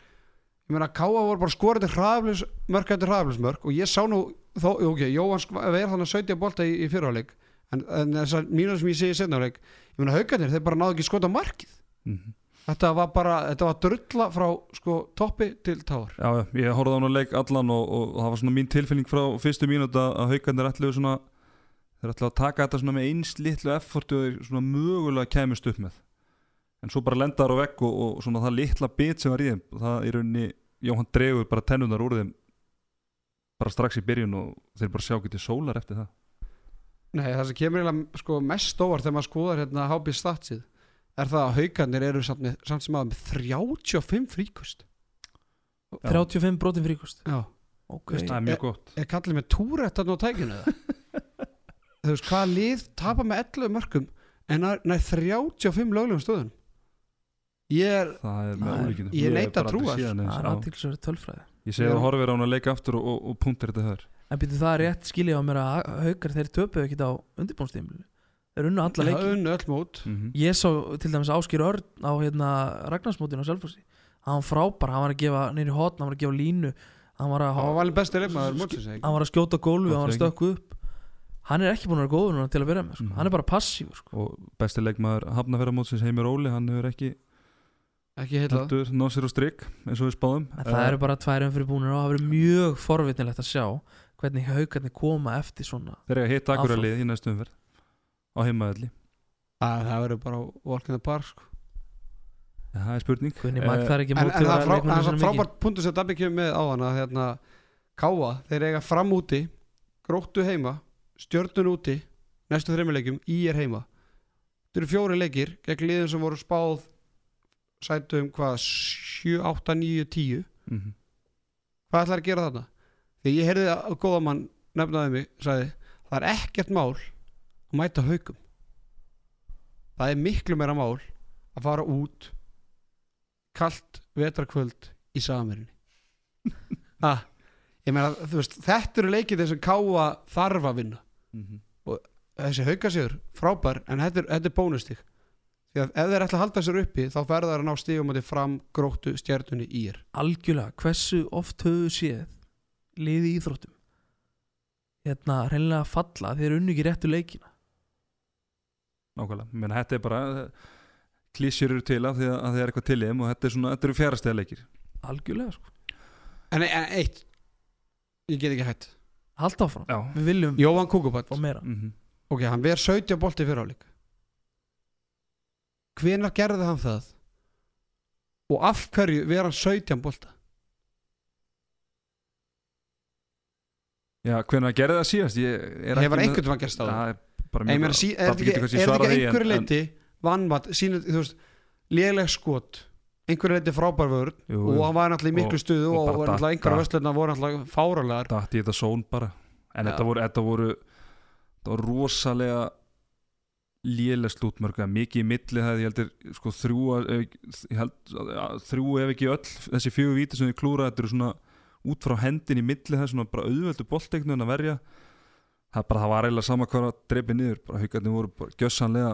ég meina Káa voru bara skorandi hraðaflis mörk eftir hraðaflismörk og ég sá nú þó, ok, Jóhann verð þannig að 70 bolta í, í fyrirháleik en, en þessar mínur sem ég segi í setnáleik ég meina haugarnir, þeir bara náðu ekki skota markið. Mhm. þetta var bara, þetta var drulla frá sko toppi til táar. Já, ég horfði á hann að leik allan og, og það var svona mín tilfinning frá fyrstu mínúta að haugarnir ætluðu svona þeir ætluðu að taka þetta svona með eins litlu effortu og þeir svona mögulega kæmust upp með en svo bara lendaður á vegg og, og svona það litla bit sem var í þeim það í rauninni, Jóhann dregur bara tennunar úr þeim bara strax í byrjun og þeir bara sjá getið sólar eftir það. Nei, það sem kemur eiginlega sko, mest óvart þegar maður skoðar hérna HB statsið er það að haugarnir eru samt, með, samt sem með 35 fríkust 35 brotin fríkust Já, ok, það er mjög gott. er kallið með túrættan á tækinu eða? [laughs] Þú veist, hvaða lið tapa með 11 mörgum en nær nær 35 löglegum stöðun Ég er það er ólíkinu ég neita að trúa það er þessu. aðtilsverið tölfræði. Ég segi að horfir á hann að leika aftur og, og, og punktir þetta höður en býtu það er rétt skilja á mér að haukar þeir töpuðu ekkit á undirbúnstímlu þeir unnu alla leiki. unnu mót. Mhm. ég sá til dæmis Áskir Örn á hérna Ragnarsmótinu á Selfossi. Hann var frábær, hann var að gefa nýri hotn hann var að gefa línu. Hann var að, Það var hann var að skjóta gólfi hann var að stökku upp. Hann er ekki búin að vera góður núna til að vera með sko. Mhm. hann er bara passífur sko. og besti leikmaður hafnafæramótsins Heimir Óli hann hefur ekki Ekki heitað heldur náð sér á strik eins og við spáðum en það eru bara tvær umfyrir búinir og það verður mjög forvitnilegt að sjá hvernig haukarnir koma eftir svona þeir eru að hitta akkur að lið í næstu umferð á heimaðalli að Það verður bara walk in the park sko. það er spurning. Hvernig Eh, magð það er ekki En, en það að er frábært punktur sem Dabbi kemur með á hana hérna, Káa, þeir eiga fram úti Gróttu heima Stjörnun úti, næstu þreymuleikjum Í er heima. Þetta eru fjóri leikir gegn liðin sem voru spáð sætum hvað 7, 8, 9, 10 Mhm. Hvað ætlar að gera þarna? Þegar ég heyrði að góða mann nefnaði mig, sagði það er ekkert mál að mæta haugum það er miklu meira mál að fara út kalt vetrakvöld í samerinni ah, ég meina veist þetta eru leikið þess að káa þarf að vinna Mhm. þessi haugasigur frábær en þetta er, er bónustig því að ef þeir ætla að halda sér uppi þá ferða þeir að ná stígum að þið fram gróttu stjörnunni í er algjörlega, hversu oft höfðu séð liði í íþróttum? Hérna reynilega falla þeir unnu ekki réttu leikina. Nákvæmlega, menn þetta er bara klísjur eru til af því að, að það er eitthvað til í þeim og þetta er svona, þetta eru fjárastega leikir. Algjörlega sko, en, en eitt. Ég get ekki hætt. Halda áfram. Já. Við viljum Jóhann Kúkubat fá meira. Mm ok, hann ver 17 bolti fyrir áleik hvenar gerði hann það? Og af hverju ver hann 17 bolta? Já, hvernig gerði það síðast? Hefur með- einhvern veginn gerst á það er þetta ekki, er einhverju leiti vannmatt, sínur, þú veist léleg skot, einhverju leiti frábær vörð og hann var náttúrulega í miklu stuðu og og, og einhverju vöslurna voru náttúrulega fáralegar datt í þetta són bara. En þetta voru þetta voru rosalega léleg slútmörg eða mikið í milli það ég heldur sko þrjú ég held, þrjú ef ekki öll þessi fjögur víti sem þið klúra þetta eru svona út frá hendin í milli það svona bara auðveldu bolteiknun að verja. Það, bara, það var eiginlega sama hvað að dreipið niður bara haugarnir voru bara gjössanlega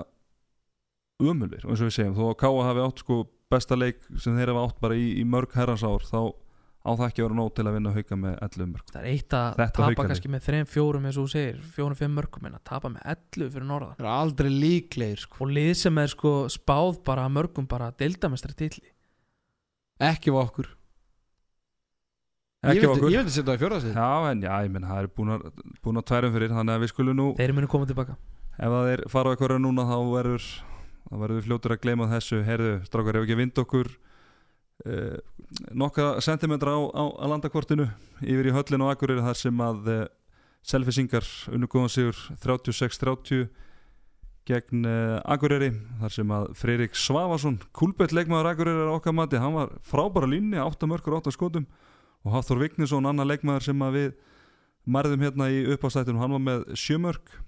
ömulir og eins og við segjum þó að Káa hafi átt sko besta leik sem þeir hafa átt bara í, í mörg herrans ár þá á það ekki að vera nóg til að vinna hauga með 11 mörg það er eitt að Þetta tapa kannski með 3-4 eins og þú segir 4-5 mörgum en að tapa með 11 fyrir norðan. Það er aldrei líklegir sko. og lið sem er sko spáð bara mörgum bara deildamestri titli ekki á okkur. Ekki ég vildi, okkur. ég vildi setja það í fjórðasið Já, en já, ég menn, það er búin að, búin að tværum fyrir þannig að við skulum nú, þeir munu koma tilbaka. Ef það er fara á eitthvað núna þá verður, þá verður við fljótur að gleyma þessu, heyrðu, strákar, ef ekki vind okkur eh, nokkra sentimetra á, á, á landakortinu yfir í höllin og Akureyri þar sem að eh, selfisingar unnugóðan sigur 36-30 gegn eh, Akureyri þar sem að Freyrik Svavason kulbett leikmaður Akureyri er okkar mati hann var frábæra línni, 8 mörgur 8 skotum og Hafþór Vignesson, annar leikmaður sem að við mærðum hérna í uppástættunum hann var með sjömörk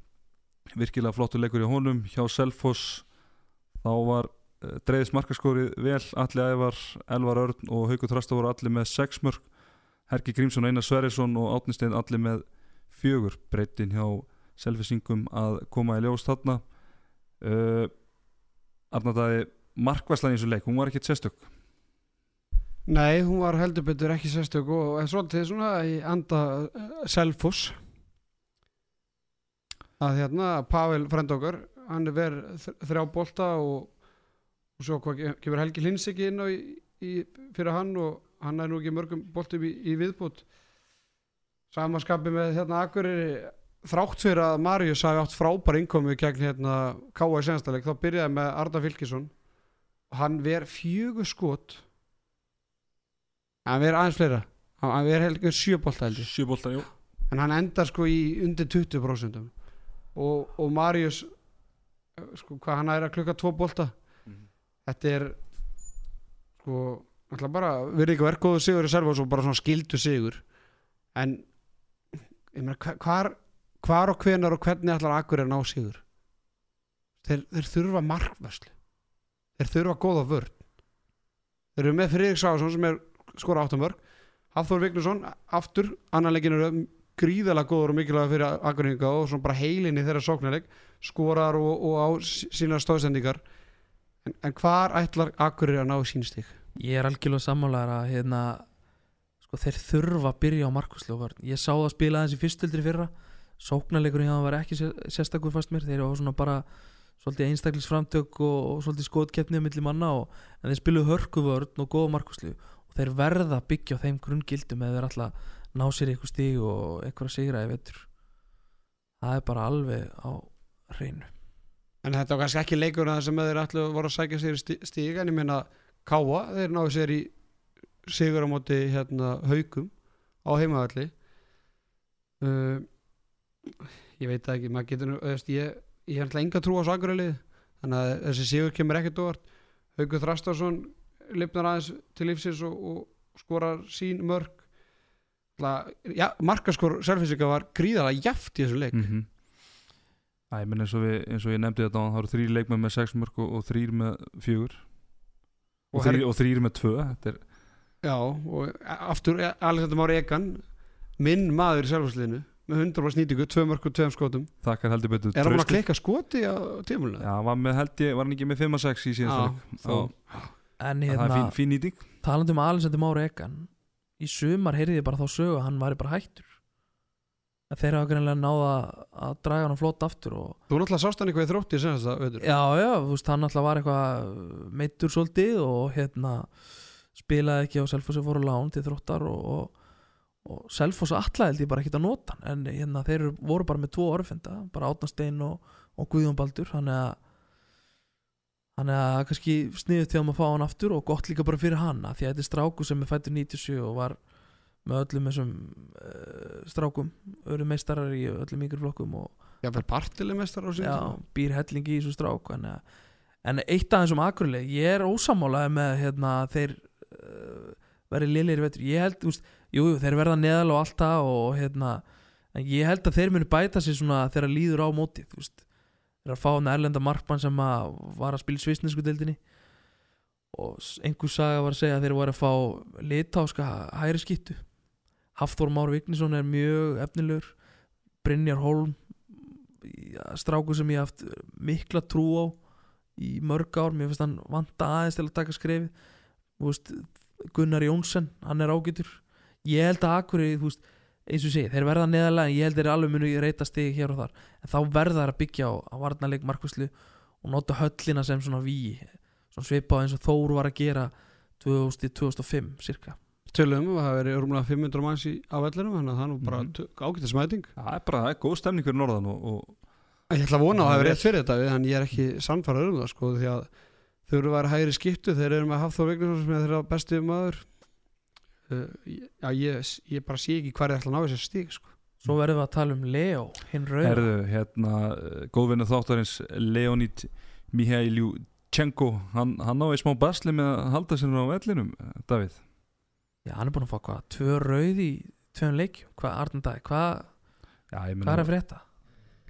virkilega flottur leikur í honum hjá Selfoss. Þá var uh, dreiðis markaskóri vel. Alli Ævar, Elvar Örn og Haukur Trasta voru allir með sex mörk. Hergi Grímsson, Einar Sverrisson og Átni Steinn allir með fjögur. Breytin hjá Selfissingum að koma í ljós þarna. Uh, Arnardæði markvæslan í þessu leik, hún var ekkert sérstök. Nei, hún var heldur betur ekki sérstök og er svolítið svona í anda uh, Selfoss. Að hérna Pavel frend okkar hann er verið þrjá bolta og, og svo kemur Helgi Hlins ekki inn á í, í, fyrir hann og hann er nú ekki mörgum boltum í, í viðbútt samaskapi með hérna Akureyri. Þrátt fyrir að Marius hafi átt frábær innkomi gegn hérna K.A. Senstaleg þá byrjaði með Arda Fylkisson. Og hann ver fjögur skot. Hann ver aðeins fleira. Hann ver heldur sjöbolta heldur Sjöbolta, jú. En hann endar sko í undir 20% og, og Marius eh, sko hvað hann er að klukka tvo bolta. Mhm. Þetta er sko bara verið ekki verkóðu sigur í serva og bara svona skildu sigur. En meina hva- hvar hvar og hvenar og hvernig ætlar Akkur að ná sigur? Þeir, þeir þurfa markvæslu þeir þurfa góða vörn. Þeir eru með Friðrik Sásson sem er skora áttamörk Hafþór Vignesson aftur annan leikin eru gríðalega góður og mikilvæg fyrir Akureyringa og svona bara heilinni þeirra sóknarleik. Skorar og, og á sí- sínar stóðsendingar en, en hvar ætlar Akureyri að ná sínstík? Ég er algjörlega sammálaður að hérna, sko, þeir þurfa að byrja á vörn. Ég sá það spila aðeins í fyrstildri fyrra. Sóknarleikurinn það var ekki sér- sérstakur fast mér, þeir svona bara svolítið einstaklisframtök og, og svolítið skotkeppni á milli manna og, en þeir spiluðu hörku vörn og góða markvæslu og þeir verða að byggja á þeim grunngildum eða þeir alltaf ná sér eitthvað stíg og eitthvað að sigra í vetur. Það er bara alveg á hreinu En þetta var kannski ekki leikur að það sem þeir ætlu voru að sækja sér í stí- stíg en ég meina Káa, þeir náðu sér í sigur á móti hérna haugum á heimavalli uh, ég veit það ekki getur veist, ég, ég hef alltaf enga trú á sakurælið þannig að þessi sigur kemur ekkert óvart. Haugur Þrastarsson lifnar aðeins til lífsins og, og skorar sín mörg ja, markaskor selfinsika var gríðalega jaft í þessu leik. Mm -hmm. Æ, menn eins og, við, eins og ég nefndi þetta áðan, það eru þrýr leikmenn með sex mörg og, og þrýr með fjögur. Og, Og þrýr, her- og þrýr með tvö þetta er, Já, og aftur Alexander Mári Egan minn maður í selvfærsliðinu með 100% nýtingu, tvö mörg og tveim skotum. Þakkar heldur betur Er hann búin að klikka skoti á tímulina? Já, hann var, með, held ég, var hann ekki með 5 og 6 í síðasta leik? þá. Og en það er hérna, fín, fín nýting. talandi um Alexander Mára Egan í sumar heyrði ég bara þá sögu að hann væri bara hættur að þeir hafa greinlega náða að draga hann flót aftur og Þú náttúrulega sást hann eitthvað í þrótti senast það, veitur já, já, þú veist, hann alltaf var eitthvað meittur svolítið og hérna spilaði ekki á Selfossi fóru lán til þróttar og, og, og Selfoss alla held ég bara ekkert að nota en hérna þeir voru bara með tvo orðfenda bara Átnastein og, og Guðjón Baldur. Þannig að þannig að kannski sniðið til að fá hann aftur og gott líka bara fyrir hann því að þetta er stráku sem er fættur 97 og var með öllum þessum uh, strákum öru meistarar í öllum ykkur flokkum Já, fyrir partileg mestar á sín já, býr hellingi í þessu strák en, en eitt aðeins um akkurlega ég er ósamálaði með hérna, þeir uh, verið liðlir í vetur. Ég held, þú veist, jú, þeir verða neðal og allt það og hérna en ég held að þeir muni bæta sér svona þegar líður á móti þú veist, þeir að fá hann erlenda markmann sem að var að spila svisnesku deildinni og einhver saga var að segja að þeir voru að fá litáska hæri skittu Hafþór Már Vignisson er mjög efnilegur. Brynjar Holm stráku sem ég haft mikla trú á í mörg ár, mér finnst hann vanta aðeins til að taka skrefi veist, Gunnar Jónsson, hann er ágætur. Ég held að Akuri veist, eins og segi, þeir verða neðalega en ég held þeir alveg munu reyta stigi hér og þar. En þá verða þær að byggja á, á varnarleik markvæslu og nota höllina sem svona ví svona svipað eins og Þór var að gera 2000, 2005 cirka Tölum, um það verið rúmlega 500 manns í á vellinum þannig að það er nú bara mm. ágætið smæting Það er bara, það er góð stemning fyrir norðan og, og Ég ætla að vona að það hefur rétt fyrir þetta við, en ég er ekki sannfæraður um það sko, því að þau eru að vera hægri skiptu þeir eru með Hafþór Vignesson sem er þeirra besti maður. Uh, Já, ég, ég bara sé ekki hvað er ætla að ná þessi stík sko. svo verðum við að tala um Leo hinn rauð Herðu, hérna, góðvinnu þáttarins Leonid Mihailju Tjenko, hann, hann náði smá basli með að halda sér á vellinum, Davíð já, hann er búin að fá hvað, tvö rauð í tveim leikjum, hvað, Arnur Dag, hvað Já, ég hvað er að frétta?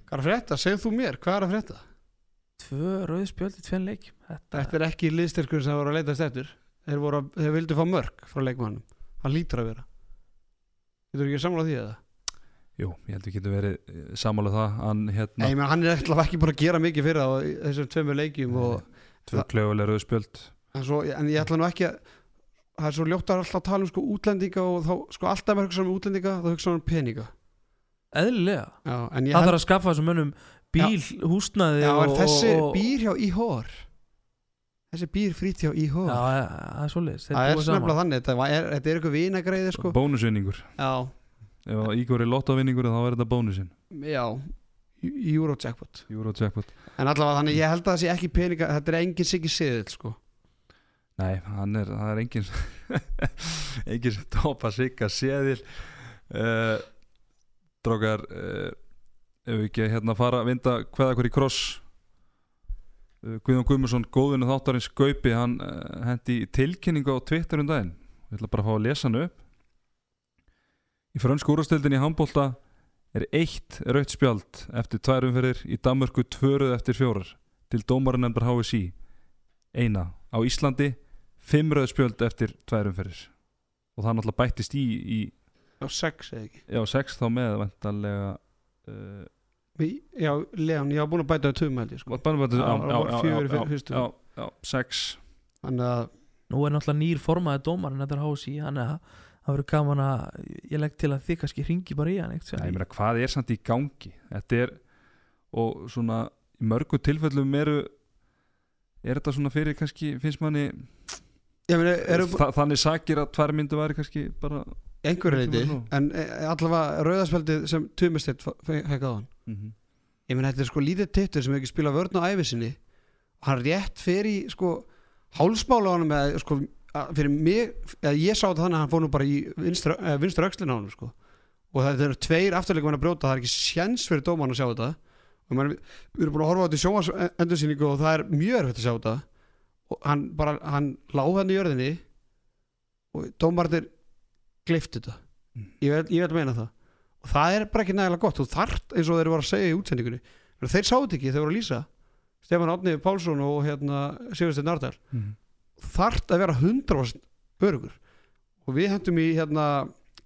Hvað er að frétta? Segð þú mér, hvað er að frétta? tvö rauð spjöld í tveim leikjum þetta, Þetta er ekki liðstyrkur sem voru að leitast eftir Þeir, voru að, þeir vildu fá mörg frá leikmannum Það lítur að vera Getur ekki samlað því eða? Jú, ég held við getum verið eh, sammála um það hann, Nei, hérna, menn, hann er ekki, ekki búin að gera mikið fyrir það á þessum tveimur leikjum og, tvö klöfulega rauð spjöld en, svo, en ég ætla nú ekki að það er svo ljóttar alltaf að tala um sko útlendinga og þá sko alltaf með hugsa um útlendinga þá hugsa um peninga. Eðlilega. Já, það held þarf að skaffa þessum mönnum bíl, húsnaði já, og, þessi og, býr hjá Íhor. Þessi býr frýtt hjá Íhor. Já, ja, það er svoleiðis þeir það er saman. þannig þetta er, þetta er eitthvað vinagreiði sko. Bónusvinningur. Já, ef að Ígor er lottavinningur þá er þetta bónusinn. Já. Eurojackpot. Eurojackpot. En allavega þannig ég held að það sé ekki peninga þetta er engin siggi siðil sko Nei, er, það er engin engin sem [laughs] topa sigga seðil. Uh, Drókar uh, ef við ekki hérna fara að vinda hvaða hver í kross. Uh, Guðjón Guðmundsson, góðinu þáttarins Gaupi, hann hendi tilkynningu á Twitter um daginn. Ég ætla bara að fá að lesa hann upp. Í frönsku úrastildin í handbólta er eitt raut spjald eftir tvær umferðir í Danmörku tvöruð eftir fjórar. Til dómarunemndar HSI eina á Íslandi fimm rauð spjöld eftir tvær umferðir. Og það náttúrulega bættist í, í já, sex eða ekki? Já, sex þá með vantarlega uh, Við- já, Leon, ég hafa búin að bæta það töfum held ég sko. Bannum Já, það voru fjögur í já, já, já, sex. Þannig að nú er náttúrulega nýr formaði dómarinn þetta er hási þannig að það verður gaman að ég legg til að þið kannski ringi bara í hann Já, ég meina, hvað er samt í gangi? Þetta er og svona í mörgu tilfellum eru er þetta svona fyrir kannski finnst manni ég meina, eru þa þannig sakir að tvær myndu væri kannski bara einhverju leiti en e, allavega rauðaspjaldið sem Tumistedt fekk á hann mm -hmm. ég meina þetta er sko lítið tittur sem hefur ekki spilað vörn á æfisinni og hann rétt í sko hálsmála á hann með sko fyrir mig, eða ég sá þetta þannig að hann fór nú bara í vinstra, eh, öxlina á hann sko. Og það eru tveir afturleikum að brjóta, það er ekki sjens fyrir dóman að sjá þetta. Og man, við erum búin að horfa á þetta í sjómas endursýningu og það er mjög erfitt að sjá þetta og hann bara, hann láð hann í jörðinni og dómarnir glifti þetta. Mm. ég vil, ég vil meina það. Og það er bara ekki nægilega gott. Þú þart eins og þeir voru að segja í útsendingunni. Þeir sáu þetta ekki, þeir voru að lýsa. Stefán Átni Pálsson og hérna Sigursteinn Nardal. Þart að vera 100% örugur og við hendum í hérna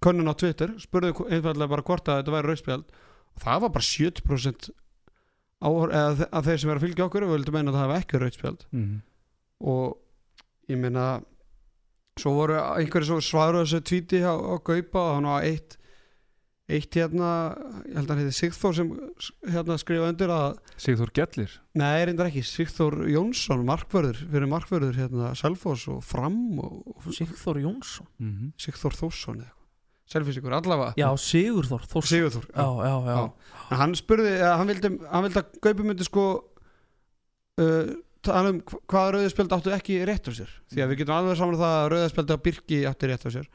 könnun á Twitter, spurðum einfallega bara hvort að þetta væri rauðspjald. Og það var bara 70% áhor, eða, þe- af þeir sem er að fylgja okkur og vildum meina að það hafa ekki rauðspjald. Mhm. Og ég meina svo voru einhverju svo svaruðu þessu tvíti á, á Gaupa og hann var eitt eitt hérna ég held að hann heiti Sigþór sem hérna skrifa undir að Sigþór Gellir? Nei, reyndar ekki, Sigþór Jónsson markvörður, fyrir markvörður hérna, Selfoss og Fram og, og Sigþór Jónsson. Mm -hmm. Sigþór Þórsson eða eitthvað. Selfisíkur, allavega. Já, Sigurþór Þórsson. Sigurþór, já, já, já, Já. Hann spurði, eða hann vildi, hann vildi að Gaupi myndi sko uh, tala um hva- hvaða rauðspjöld áttu ekki rétt á sér. Því að við getum alveg saman það að rauðspjöld á Birki átti rétt á sér.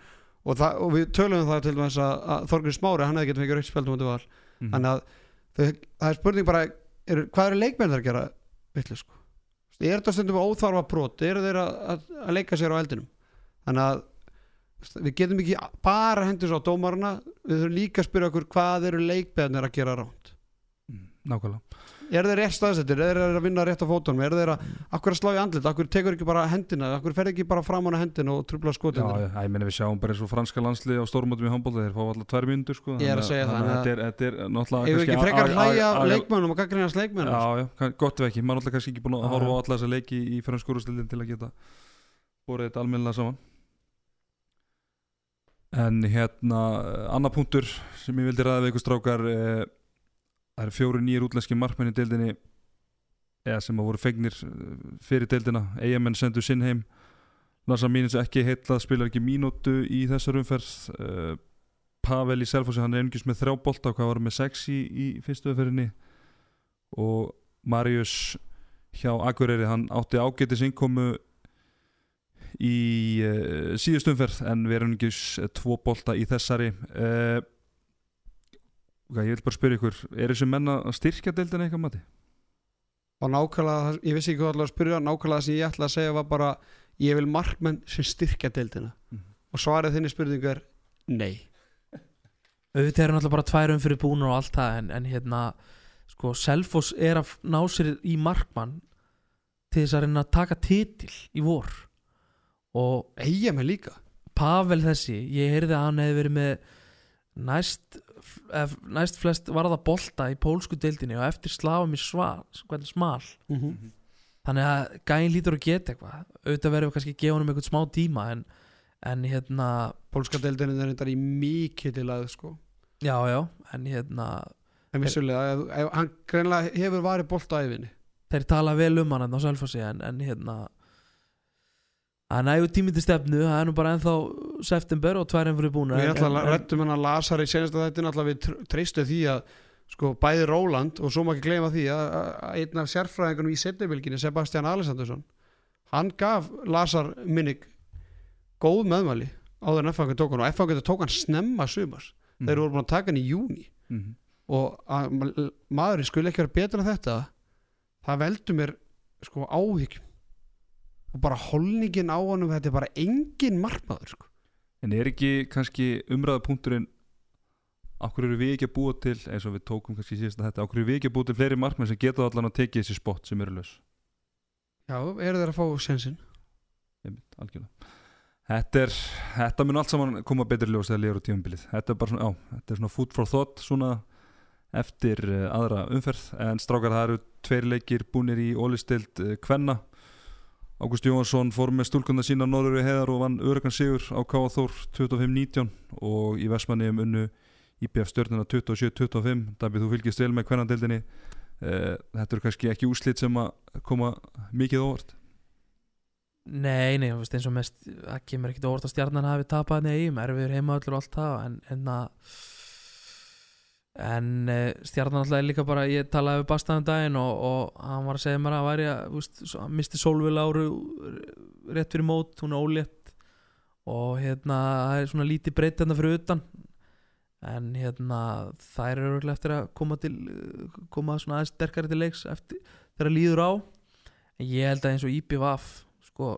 Og, það, og við tölum um það til dæmis að, að Þorgrinn Smári hann hefði getum ekki rauðspjöld um þetta var Mhm. þannig að þau, það er spurning bara er, hvað eru leikmenn að gera vitlu sko? Er þetta stundum óþarfa brot? Eru þeir að, að, að leika sér á eldinum? Þannig að við getum ekki bara hendur svo á dómarana við þurfum líka að spyrja okkur hvað eru leikmennir að gera ránt Mhm. nákvæmlega er þeir rétt staðsettir, er þeir að vinna rétt á fótunum? Er þeir að, akkur að slá í andlit? Akkur tekur ekki bara hendina, akkur fer ekki bara fram á hendina og trubla skotin já, ég meina við sjáum bara eins og franska landslið á stórmótum í handbólta, þeir fá alltaf tvær myndur sko, Ég er að segja það, þetta er, náttúrulega ef ekki frekar hlæja leikmennum og gaggrínast leikmennum Já, já, gott við ekki, maður náttúrulega kannski ekki búin að horfa á alla þessa leiki í franskúrustildin til að geta borðið þetta almennilega saman. En hérna annar punktur sem ég vildi ræða við ykkur strákar eh, það eru fjóri nýjir útlenski markmenn í deildinni eða sem að voru fegnir eh, fyrir deildina. Eigamenn sendu sinn heim. Lassa Mínins ekki heitlað spilar ekki mínútu í þessar umferð. Uh, Pavel í Selfossi hann er einhvers með þrjá bolta hvað var með sex í, í fyrstu umferðinni? Og Marius hjá Akureyri hann átti ágætis innkomu í uh, síðust umferð en erum ekki tvo bolta í þessari. Uh, hvað, ég vil bara spyrja ykkur er þessu menna að styrkja deildina eitthvað mati? og nákvæmlega, það- ég vissi ekki hvað allar að spyrja nákvæmlega það sem ég ætla að segja var bara ég vil markmenn sem styrkja deildina Mhm. og svarið þinni spurningu er nei auðvitað eru náttúrulega bara tvær umfyrir búnur og allt það en, en hérna sko Selfoss er að ná sér í markmann til þess að reyna að taka titil í vor og eiga mig líka Pavel þessi, ég heyrði að hann hefði verið með næst næst flest varða bolta í pólsku deildinni og eftir slafa mér sval, hvernig smal þannig að gæinn lítur að geta eitthvað. Auðvitað verður við kannski að gefa honum eitthvað smá tíma en, en hérna Pólska deildin er þetta í mikið til að sko. Já já en hérna En vissulega, ef, ef, hann greinlega hefur varið bolt á æfinni þeir tala vel um hann hérna á Selfossi en, en hérna er nægu tími til stefnu það er nú bara ennþá september og tvær enn fyrir búin Við ætla að rættum hann að Lasar í senasta þetta náttúrulega við tr- treystu því að sko bæði Róland og svo má ekki gleyma því að, einn af sérfræðingunum í setnibilginni Sebastian Alessandursson hann gaf Lasar minnig góð meðmæli áður en FH tók hann og FH tók hann snemma sumars Mhm. þeir voru búin að taka hann í júni Mhm. og að ma- maðurinn skulle ekki vera betur en þetta það veldur mér sko áhyggjum og bara holningin á honum þetta er bara engin markmaður sko. En er ekki kannski umræðapunkturinn Akkur eru við ekki að búa til eins og við tókum kannski síðast að þetta Akkur eru við ekki að búa til fleiri markmenn sem geta allan að tekið þessi spott sem eru laus? Já, eru þeir að fá sensin algjörlega. Þetta er, þetta mun allt saman koma betri ljós þegar liður á tíumbilið Þetta er bara svona, já, þetta er svona food for thought svona eftir uh, aðra umferð. En strákar það eru tveir leikir búnir í ólistild uh, Kvenna Ágúst Jóhansson fór með stúlkunda sína norður við heðar og vann öryggan sigur á K.A. Þór 25-19 og í Vestmanniðum unnu IPF stjörnuna 27-25 Dabið þú fylgist vel með Kvennadeildinni uh, Þetta eru kannski ekki úslit sem að koma mikið óvart Nei, nei, eins og mest það kemur ekkit óvart að stjarnan hafi tapað eigum, erfiður heima öllur og allt það en, en að en uh, stjarnan alltaf er líka bara ég talaði við Bastaðum daginn og, og hann var að segja mér að væri að hann misti Solveig Láru rétt fyrir mót, hún er ólétt. Og hérna það er svona lítið breytt hérna fyrir utan. En hérna þær eru örugglega eftir að koma til koma svona aðeins sterkari til leiks eftir, þegar það líður á. En ég held að eins og IPVAF sko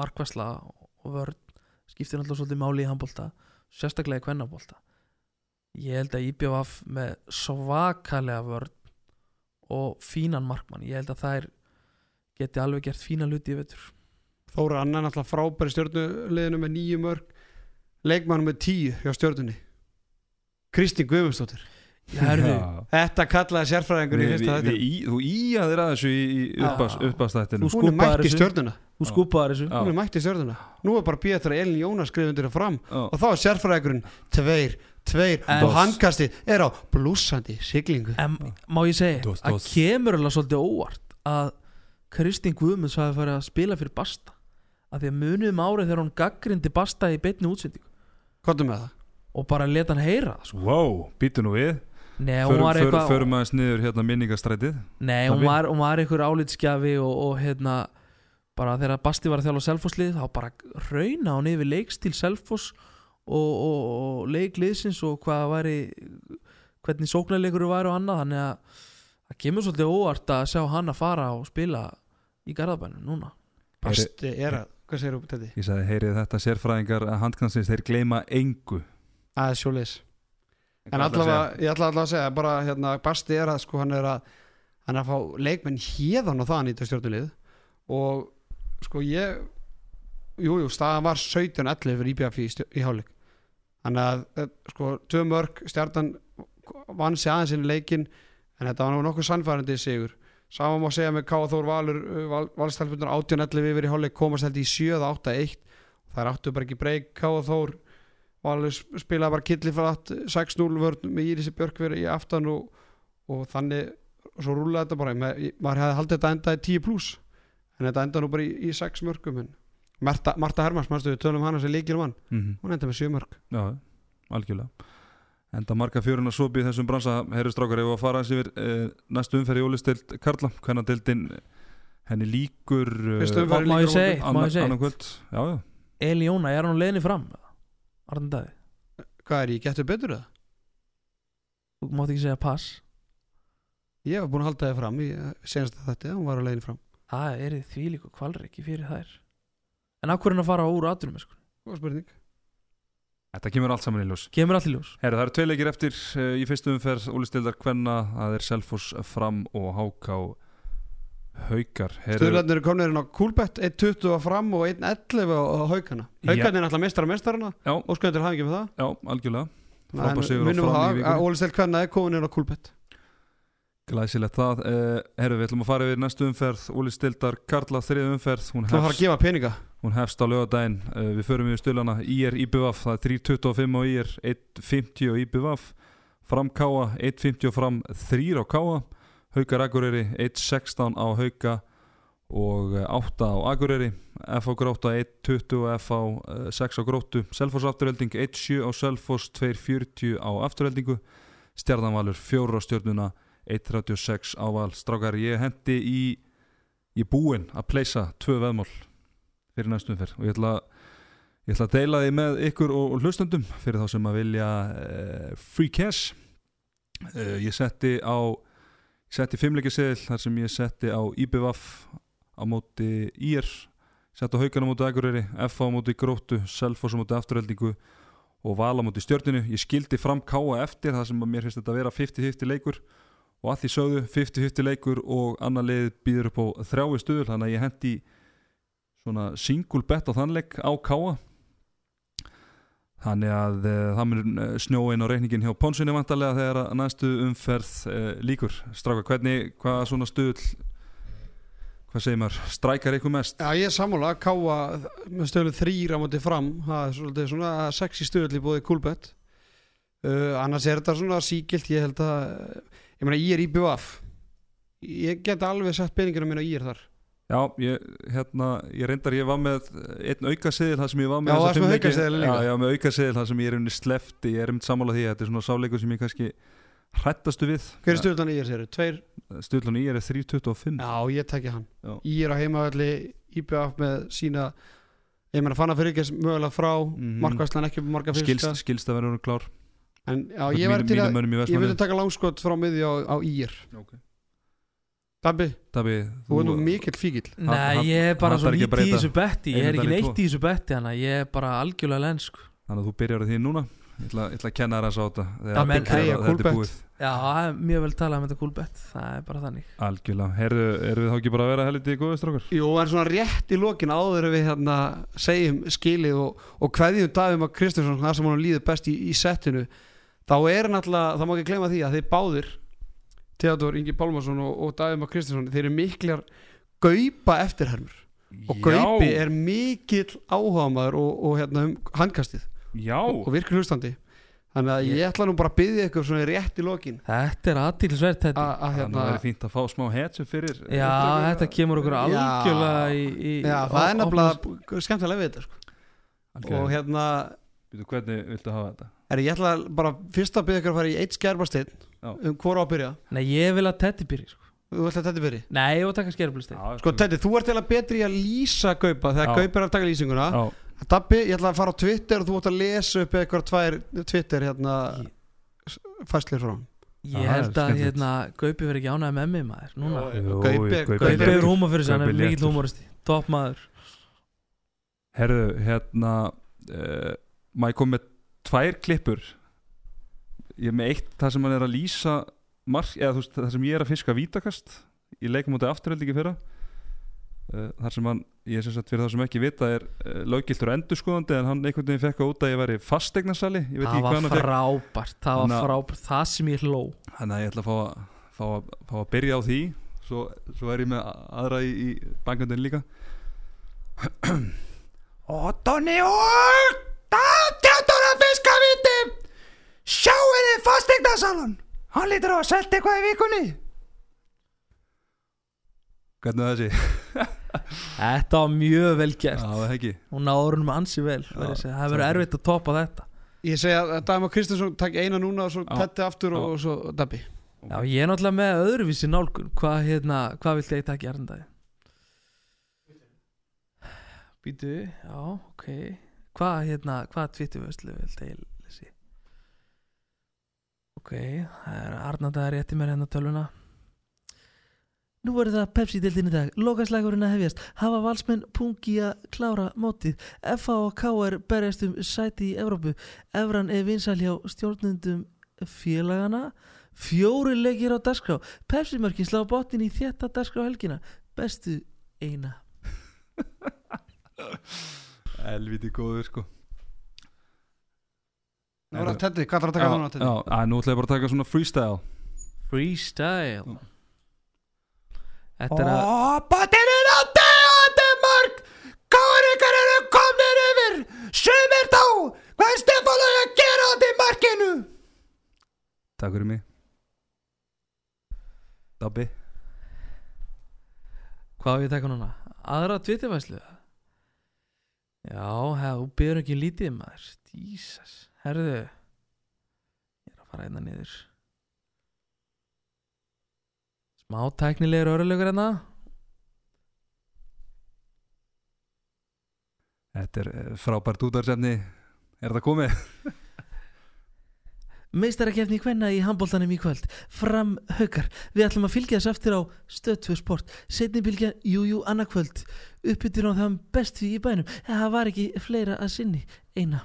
markvæsla og vörn skiptir náttúrulega svolítið máli í handbólta sérstaklega í kvennabólta ég held að IPVAF með svakalega vörn og fínan markmann. Ég held að þær geti alveg gert fína hluti í vetur. Þóra Anna náttúrulega frábæri stjórnuleginu með nýju mörg leikmann með tíu hjá stjórnunni Kristín Guðmundsdóttir. Þetta kallaði sérfræðingur í fyrsta þetta í- Þú íjaðir að þessu í, uppastættinu Þú hún er mætt í þessu. stjórnuna þú skúpaðar þessu. Hún er mætt í stjórnuna nú er bara þegar Elin Jónas skrifið undir það fram. Og þá er sérfræðingurinn tveir, tveir En- og handkastið er á blúsandi siglingu. En má ég segja Dos, að dos. kemur alveg svolítið óvart að Kristín Guðmunds hafi farið að spila fyrir Basta. Að því að munið um árið þegar hún gaggrindi Basta í beinni útsendingu. Kottum með það. Og bara leta hann heyra það, sko. Wow, býtu nú við. Nei, Förum, förum, förum aðeins niður hérna minningastrætið. Nei, hún var, hún var einhver álitskjafi og, og hérna bara þegar Basti var að þjála Selfosslið þá bara rauna hún yfir leikstíl Selfoss og, og, og leikliðsins og hvað væri hvernig sóknarleikur væri og annað þannig að það kemur svolítið óvart að sjá hann að fara og spila í Garðabænum núna. Basti er að, hvað segir þú þetta? Ég sagði, heyrið þetta sérfræðingar að handknansins þeir gleyma engu. Er sjóleis En allavega, ég ætla allavega að segja bara hérna, Basti er að sko hann er að hann er að fá leikmenn hérðan og það nýta stjórnulið. Og sko ég jújú, jú, staðan var 17-11 fyrir IBF í, í hálfleik. Þannig að eh, sko, tvö mörg stjartan vann sig aðeins inn í leikin en þetta var nokkuð sannfærandi sigur. Saman má segja með Káa Þór Valur uh, Val, Valstalfundur 18-11 yfir í hálfleik komast held í 7-8-1 þær áttu bara ekki breyk. Káa Þór Valur sp- spilaði bara killifrætt 6-0 vörn með Írisi Björkver í aftan og, og þannig og svo rúlaði þetta bara. Maður hefði haldið þetta enda í 10 pluss en þetta enda nú bara í, í 6 mörgum en Marta, Marta Hermans, mannstu við tölum hana sem líkir um hann, mm -hmm. hún enda með 7 mörg Já, algjörlega Enda marga fjöruna sopi í þessum bransa Herri strákar, ef við að fara eins yfir uh, næstu umferð í ólistild Karla Hvernig deildin henni líkur Fyrstu umferð Má- má ég segja? morgun. Má ég segja annan eitt? kvöld Já, já Eli Jóna, er hann á leiðinni fram? Arðan Daði, hvað er ég, getur betur það? þú mátt ekki segja pass Ég var búin að halda það fram í senast að þetta, hún var að leiðin fram Það er því líku kvalriki fyrir þær En af hverju er hann að fara úr aðdurum sko? Góð spurning. Þetta kemur allt saman í ljós. Kemur allir ljós. Herri, það eru tvei leikir eftir uh, í fyrstu umferð Ólistildar Kvenna, það er Selfoss Fram og HK Haukar. Stöðlarnir eru komnir inn á Kúlbett 1.20 að fram og 1.11 á haukana. Já. Haukarnir er alltaf mestar að mestarana og skoðandur hafa ekki með það. Já, algjörlega. Í að Ólistelt Kvenna er komin inn á Kúlbett Glæsilegt það. Uh, Herru, við ætlum að fara yfir næstu umferð. Úli Stildar, Karla, þriðu umferð. Hún hefst, hún hefst á lögadaginn uh, Við förum yfir stulana IR IBVF Það er 3.25 á IR 1.50 á IBVF Fram Káa 1.50 og fram 3 á Káa Haukar Akureyri 1.16 á Hauka. Og eh, 8 á Akureyri. FH Gróta 1.20 og FH uh, 6 á Grótu Selfoss afturhelding 1.7 á Selfoss 2.40 á afturheldingu Stjarnanvalur 4 á stjörnuna 1.36 á val. Strákar, ég hendi í í búinn að pleysa tvö veðmál fyrir næstum fyrr og ég ætla, ég ætla að deila því með ykkur og, og hlustendum fyrir þá sem að vilja uh, free cash. Uh, ég setti á ég setti fimmleikjaseðil þar sem ég setti á IBVF á móti IR setti á Haukan á móti Akureyri FA á móti Gróttu, Selfoss á móti Afturheldingu og Val á móti Stjörninu ég skildi fram Káa eftir þar sem að mér finnst þetta að vera 50-50 leikur og að því sögðu 50-50 leikur og annar lið býður upp á þrjái stuður þannig að ég hendi svona single bet á þannleik á Káa þannig að uh, það mun uh, snjóin á reikningin hjá Ponsunni vantarlega þegar að næstu umferð uh, líkur Stráka, hvernig, hvað svona stuðl hvað segir maður, strækar ykkur mest? Já, ég er sammála, káa með stöðlu þrýra móti fram það er svolítið svona sexy stöðl í bóði Coolbet. Uh, annars er þetta svona síkilt, ég held að ég meina, ég er í BVF ég get alveg sett peningina mína í er þar Já, ég, hérna, ég reyndar, ég var með einn aukaseðil þar sem ég var með Já, með fimm leiki. aukaseðil líka? Já, já, með aukaseðil þar sem ég er einnig slefti, ég er einmitt sammála því að þetta er svona sáleikur sem ég kannski hrættastu við hver er stöðlan í er sér? Tveir? Stöðlan í er 3.25 Já, ég tekja hann Já. ég er á heimavalli í BVF með sína ég meina fann að fyrir ekki mögulega frá mm Mhm. markvæslan ekki marga fyrir skilst, skilst að vera klár en já, ég var til að mönnum í ég vildi taka langskot frá miði á, á ír. Okay. Dabbi, Dabi, þú er nú mikill fíkil Nei, ég er bara svo að lítið í þessu betti Ég er ekki neitt í þessu betti Þannig að ég er bara algjörlega lensk Þannig að þú byrjar á því núna. Ég ætla, ég ætla að kenna þér að sá þetta. Er bet. búið. Já, það er mjög vel talað um þetta bet Það er bara þannig. Algjörlega, erum við þá ekki bara að vera helviti í góðu strákar? Jú, en svona rétt í lokin áður við hérna segjum skilið og, og hverjum Davim að Kristjánsson það sem hann líður best í, í settinu þá er náttúrulega, það má ekki gleyma því að þeir báðir Theodor Ingi Pálmarsson og, og Davim að Kristjánsson þeir eru miklar gaupa eftirhermur. Og gaupi er mikill áhugamaður og, og hérna um handkastið Já, og, og virkir hlustandi. Þannig að ég ætla nú bara að byggja ykkur svona rétt í lokin. Þetta er aðtílisvert þetta. Að að, það hérna er fínt að fá smá hetsu fyrir Já, þetta kemur okkur Já. algjörlega í, í já, það er nefnilega skemmtilega við þetta sko. og hérna Hvernig viltu hafa þetta? Er, ég ætla bara fyrst að byrja ykkur að fara í eitt skærbarsteinn Já. um hvora á að byrja Nei, ég vil að Teddy byrja sko. Þú ætla að þetta byrja Nei, ég vil taka skerflistein Sko Teddy, þú ert eða betri í að lýsa Gaupa þegar Já. Gaupa er að taka lýsinguna Dabbi, ég ætla að fara á Twitter og þú ætla að lesa upp eitthvað tvær Twitter hérna fæslir frá. Ég er held að hérna, Gaupi verið ekki ánægð með mig maður Núna Gaupi- hefur húma fyrir sig, hann er mikill léttur. húmoristi Topp maður Herðu, hérna uh, tvær klippur. Ég er með eitt það sem hann er að lýsa mark, eða þú veist, það sem ég er að fiska vítakast í leikum af afturhaldingi fyrra. Uh, þar sem hann ég er sem sagt fyrir það sem ekki vita er uh, löggiltur endurskoðandi en hann einhvern veginn fekk að út að ég væri fasteignarsali ég Það var frábært Það var að- frábært, það sem ég hló. Þannig að ég ætla að fá að, fá að, fá að byrja á því. Svo, svo er ég með aðra í, í bankandinn líka. Ótoni og Tjáttúr að fiska viti Sjáu þið fasteignasalan Hann lítur á að selta eitthvað í vikunni Hvernig er þessi? [laughs] Þetta var mjög vel gert Já, það ekki Hún náður húnum ansi vel segja. Það verður takk. erfitt að toppa þetta Ég segja að Dagmar Kristinsson takk eina núna og svo Já. Teddy aftur og, Já. og svo Dabbi Já, ég er náttúrulega með öðruvísi nálgun Hvað, hérna, hvað vilt ég taka í erndagi? Býtu, já, ok Hvað, hérna, hvað tvituvöslu vilt ég lesi? Ok, það er Arnardagar rétti mér hérna tölvuna. Nú voru það Pepsi-dildin í dag, lokaslægurinn að hefjast, hafa valsmenn pungi að klára mótið, FA og KR berjast um sæti í Evrópu, Evran er vinsal hjá stjórnundum félagana, fjóri leikir á dagskrá, Pepsi-mörkin slá botnin í þétta dagskrá helgina, bestu eina. [laughs] Elviti góður sko. Nú er það Teddy, hvað er að taka núna Teddy? já, að, nú ætla ég bara að taka svona freestyle. Freestyle? Þetta er að Botinn er á degandi mark. Káringar eru komnir yfir. Sumir þá Hvað er Stefán að gera á því markinu? Takk fyrir mig. Dabbi. Hvað á ég að taka núna? Aðra tvittivæslu Já, þú byrður ekki lítið maður. Jesus, herðu. Ég er að fara einna niður. Smá tæknilegur örlugur hérna. Þetta er eh, frábært útarsefni Er það komið? [laughs] Meistarakefni hvenna í handbóltanum í kvöld. Fram haukar. Við ætlum að fylgja þess eftir á stöð 2 sport. Setni bylgja, jú, jú, Uppbyttur á það best því í bænum. Það var ekki fleira að sinni Eina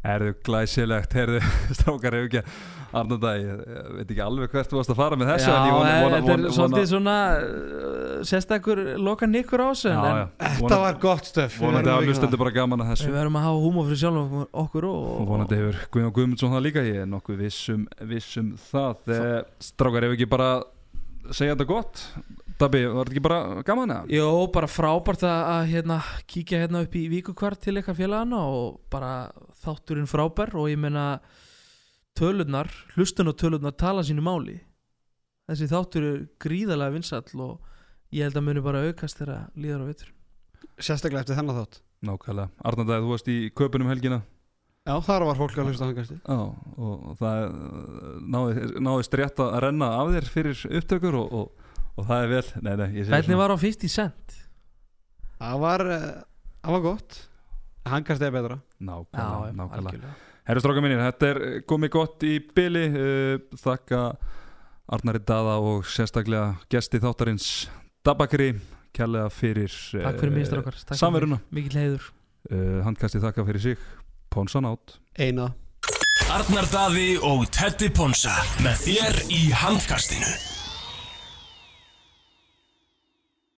Erðu glæsilegt, herðu [laughs] strákar hefur ekki Arnanda, ég, ég veit ekki alveg hvert þú varst að fara með þessu Já, en ég vona, vona, þetta er vona, svolítið svona uh, Sérstakur loka nykkur á þessu Já, en já, Þetta var gott stöf við Vonandi að að hlustendur bara gaman að Við þessu verðum að hafa húmor fyrir sjálf okkur og, og vonandi hefur Guðjón Guðmundsson það líka ég er nokkuð vissum, vissum það. Eh, Strákar hefur ekki bara segja þetta gott Dabbi, var þetta ekki bara gaman eða? Jó, bara frábært að, að hérna, kíkja hérna upp í víkukvart til eitthvað félagana og bara þátturinn frábær og ég meina tölurnar, hlustun og tölurnar tala sínu máli. Þessi þáttur er gríðarlega vinsall og ég held að muni bara aukast þegar líðar á vitur Sérstaklega eftir þennan þátt. Nákvæmlega, Arnanda, þú varst í köpunum helgina? Já, þar var fólk að hlusta á hangasti Já, og það náði, náðist rétt að renna af þér fyrir upptökur og, og, og það er vel Nei, nei, Hvernig var á 50 cent? Það var, eh, það var gott. Hangasti er betra. Nákvæmlega, nákvæmlega. Herru stráka mínir, þetta er komið gott í byli uh, Þakka Arnari Daða og sérstaklega gesti þáttarins Dabakri Kærlega fyrir Takk fyrir Samveruna. heiður. Uh, Handkasti þakka fyrir sig. Ponsan átt Eina. Arnar Daði og Teddy Ponsa með þér í handkastinu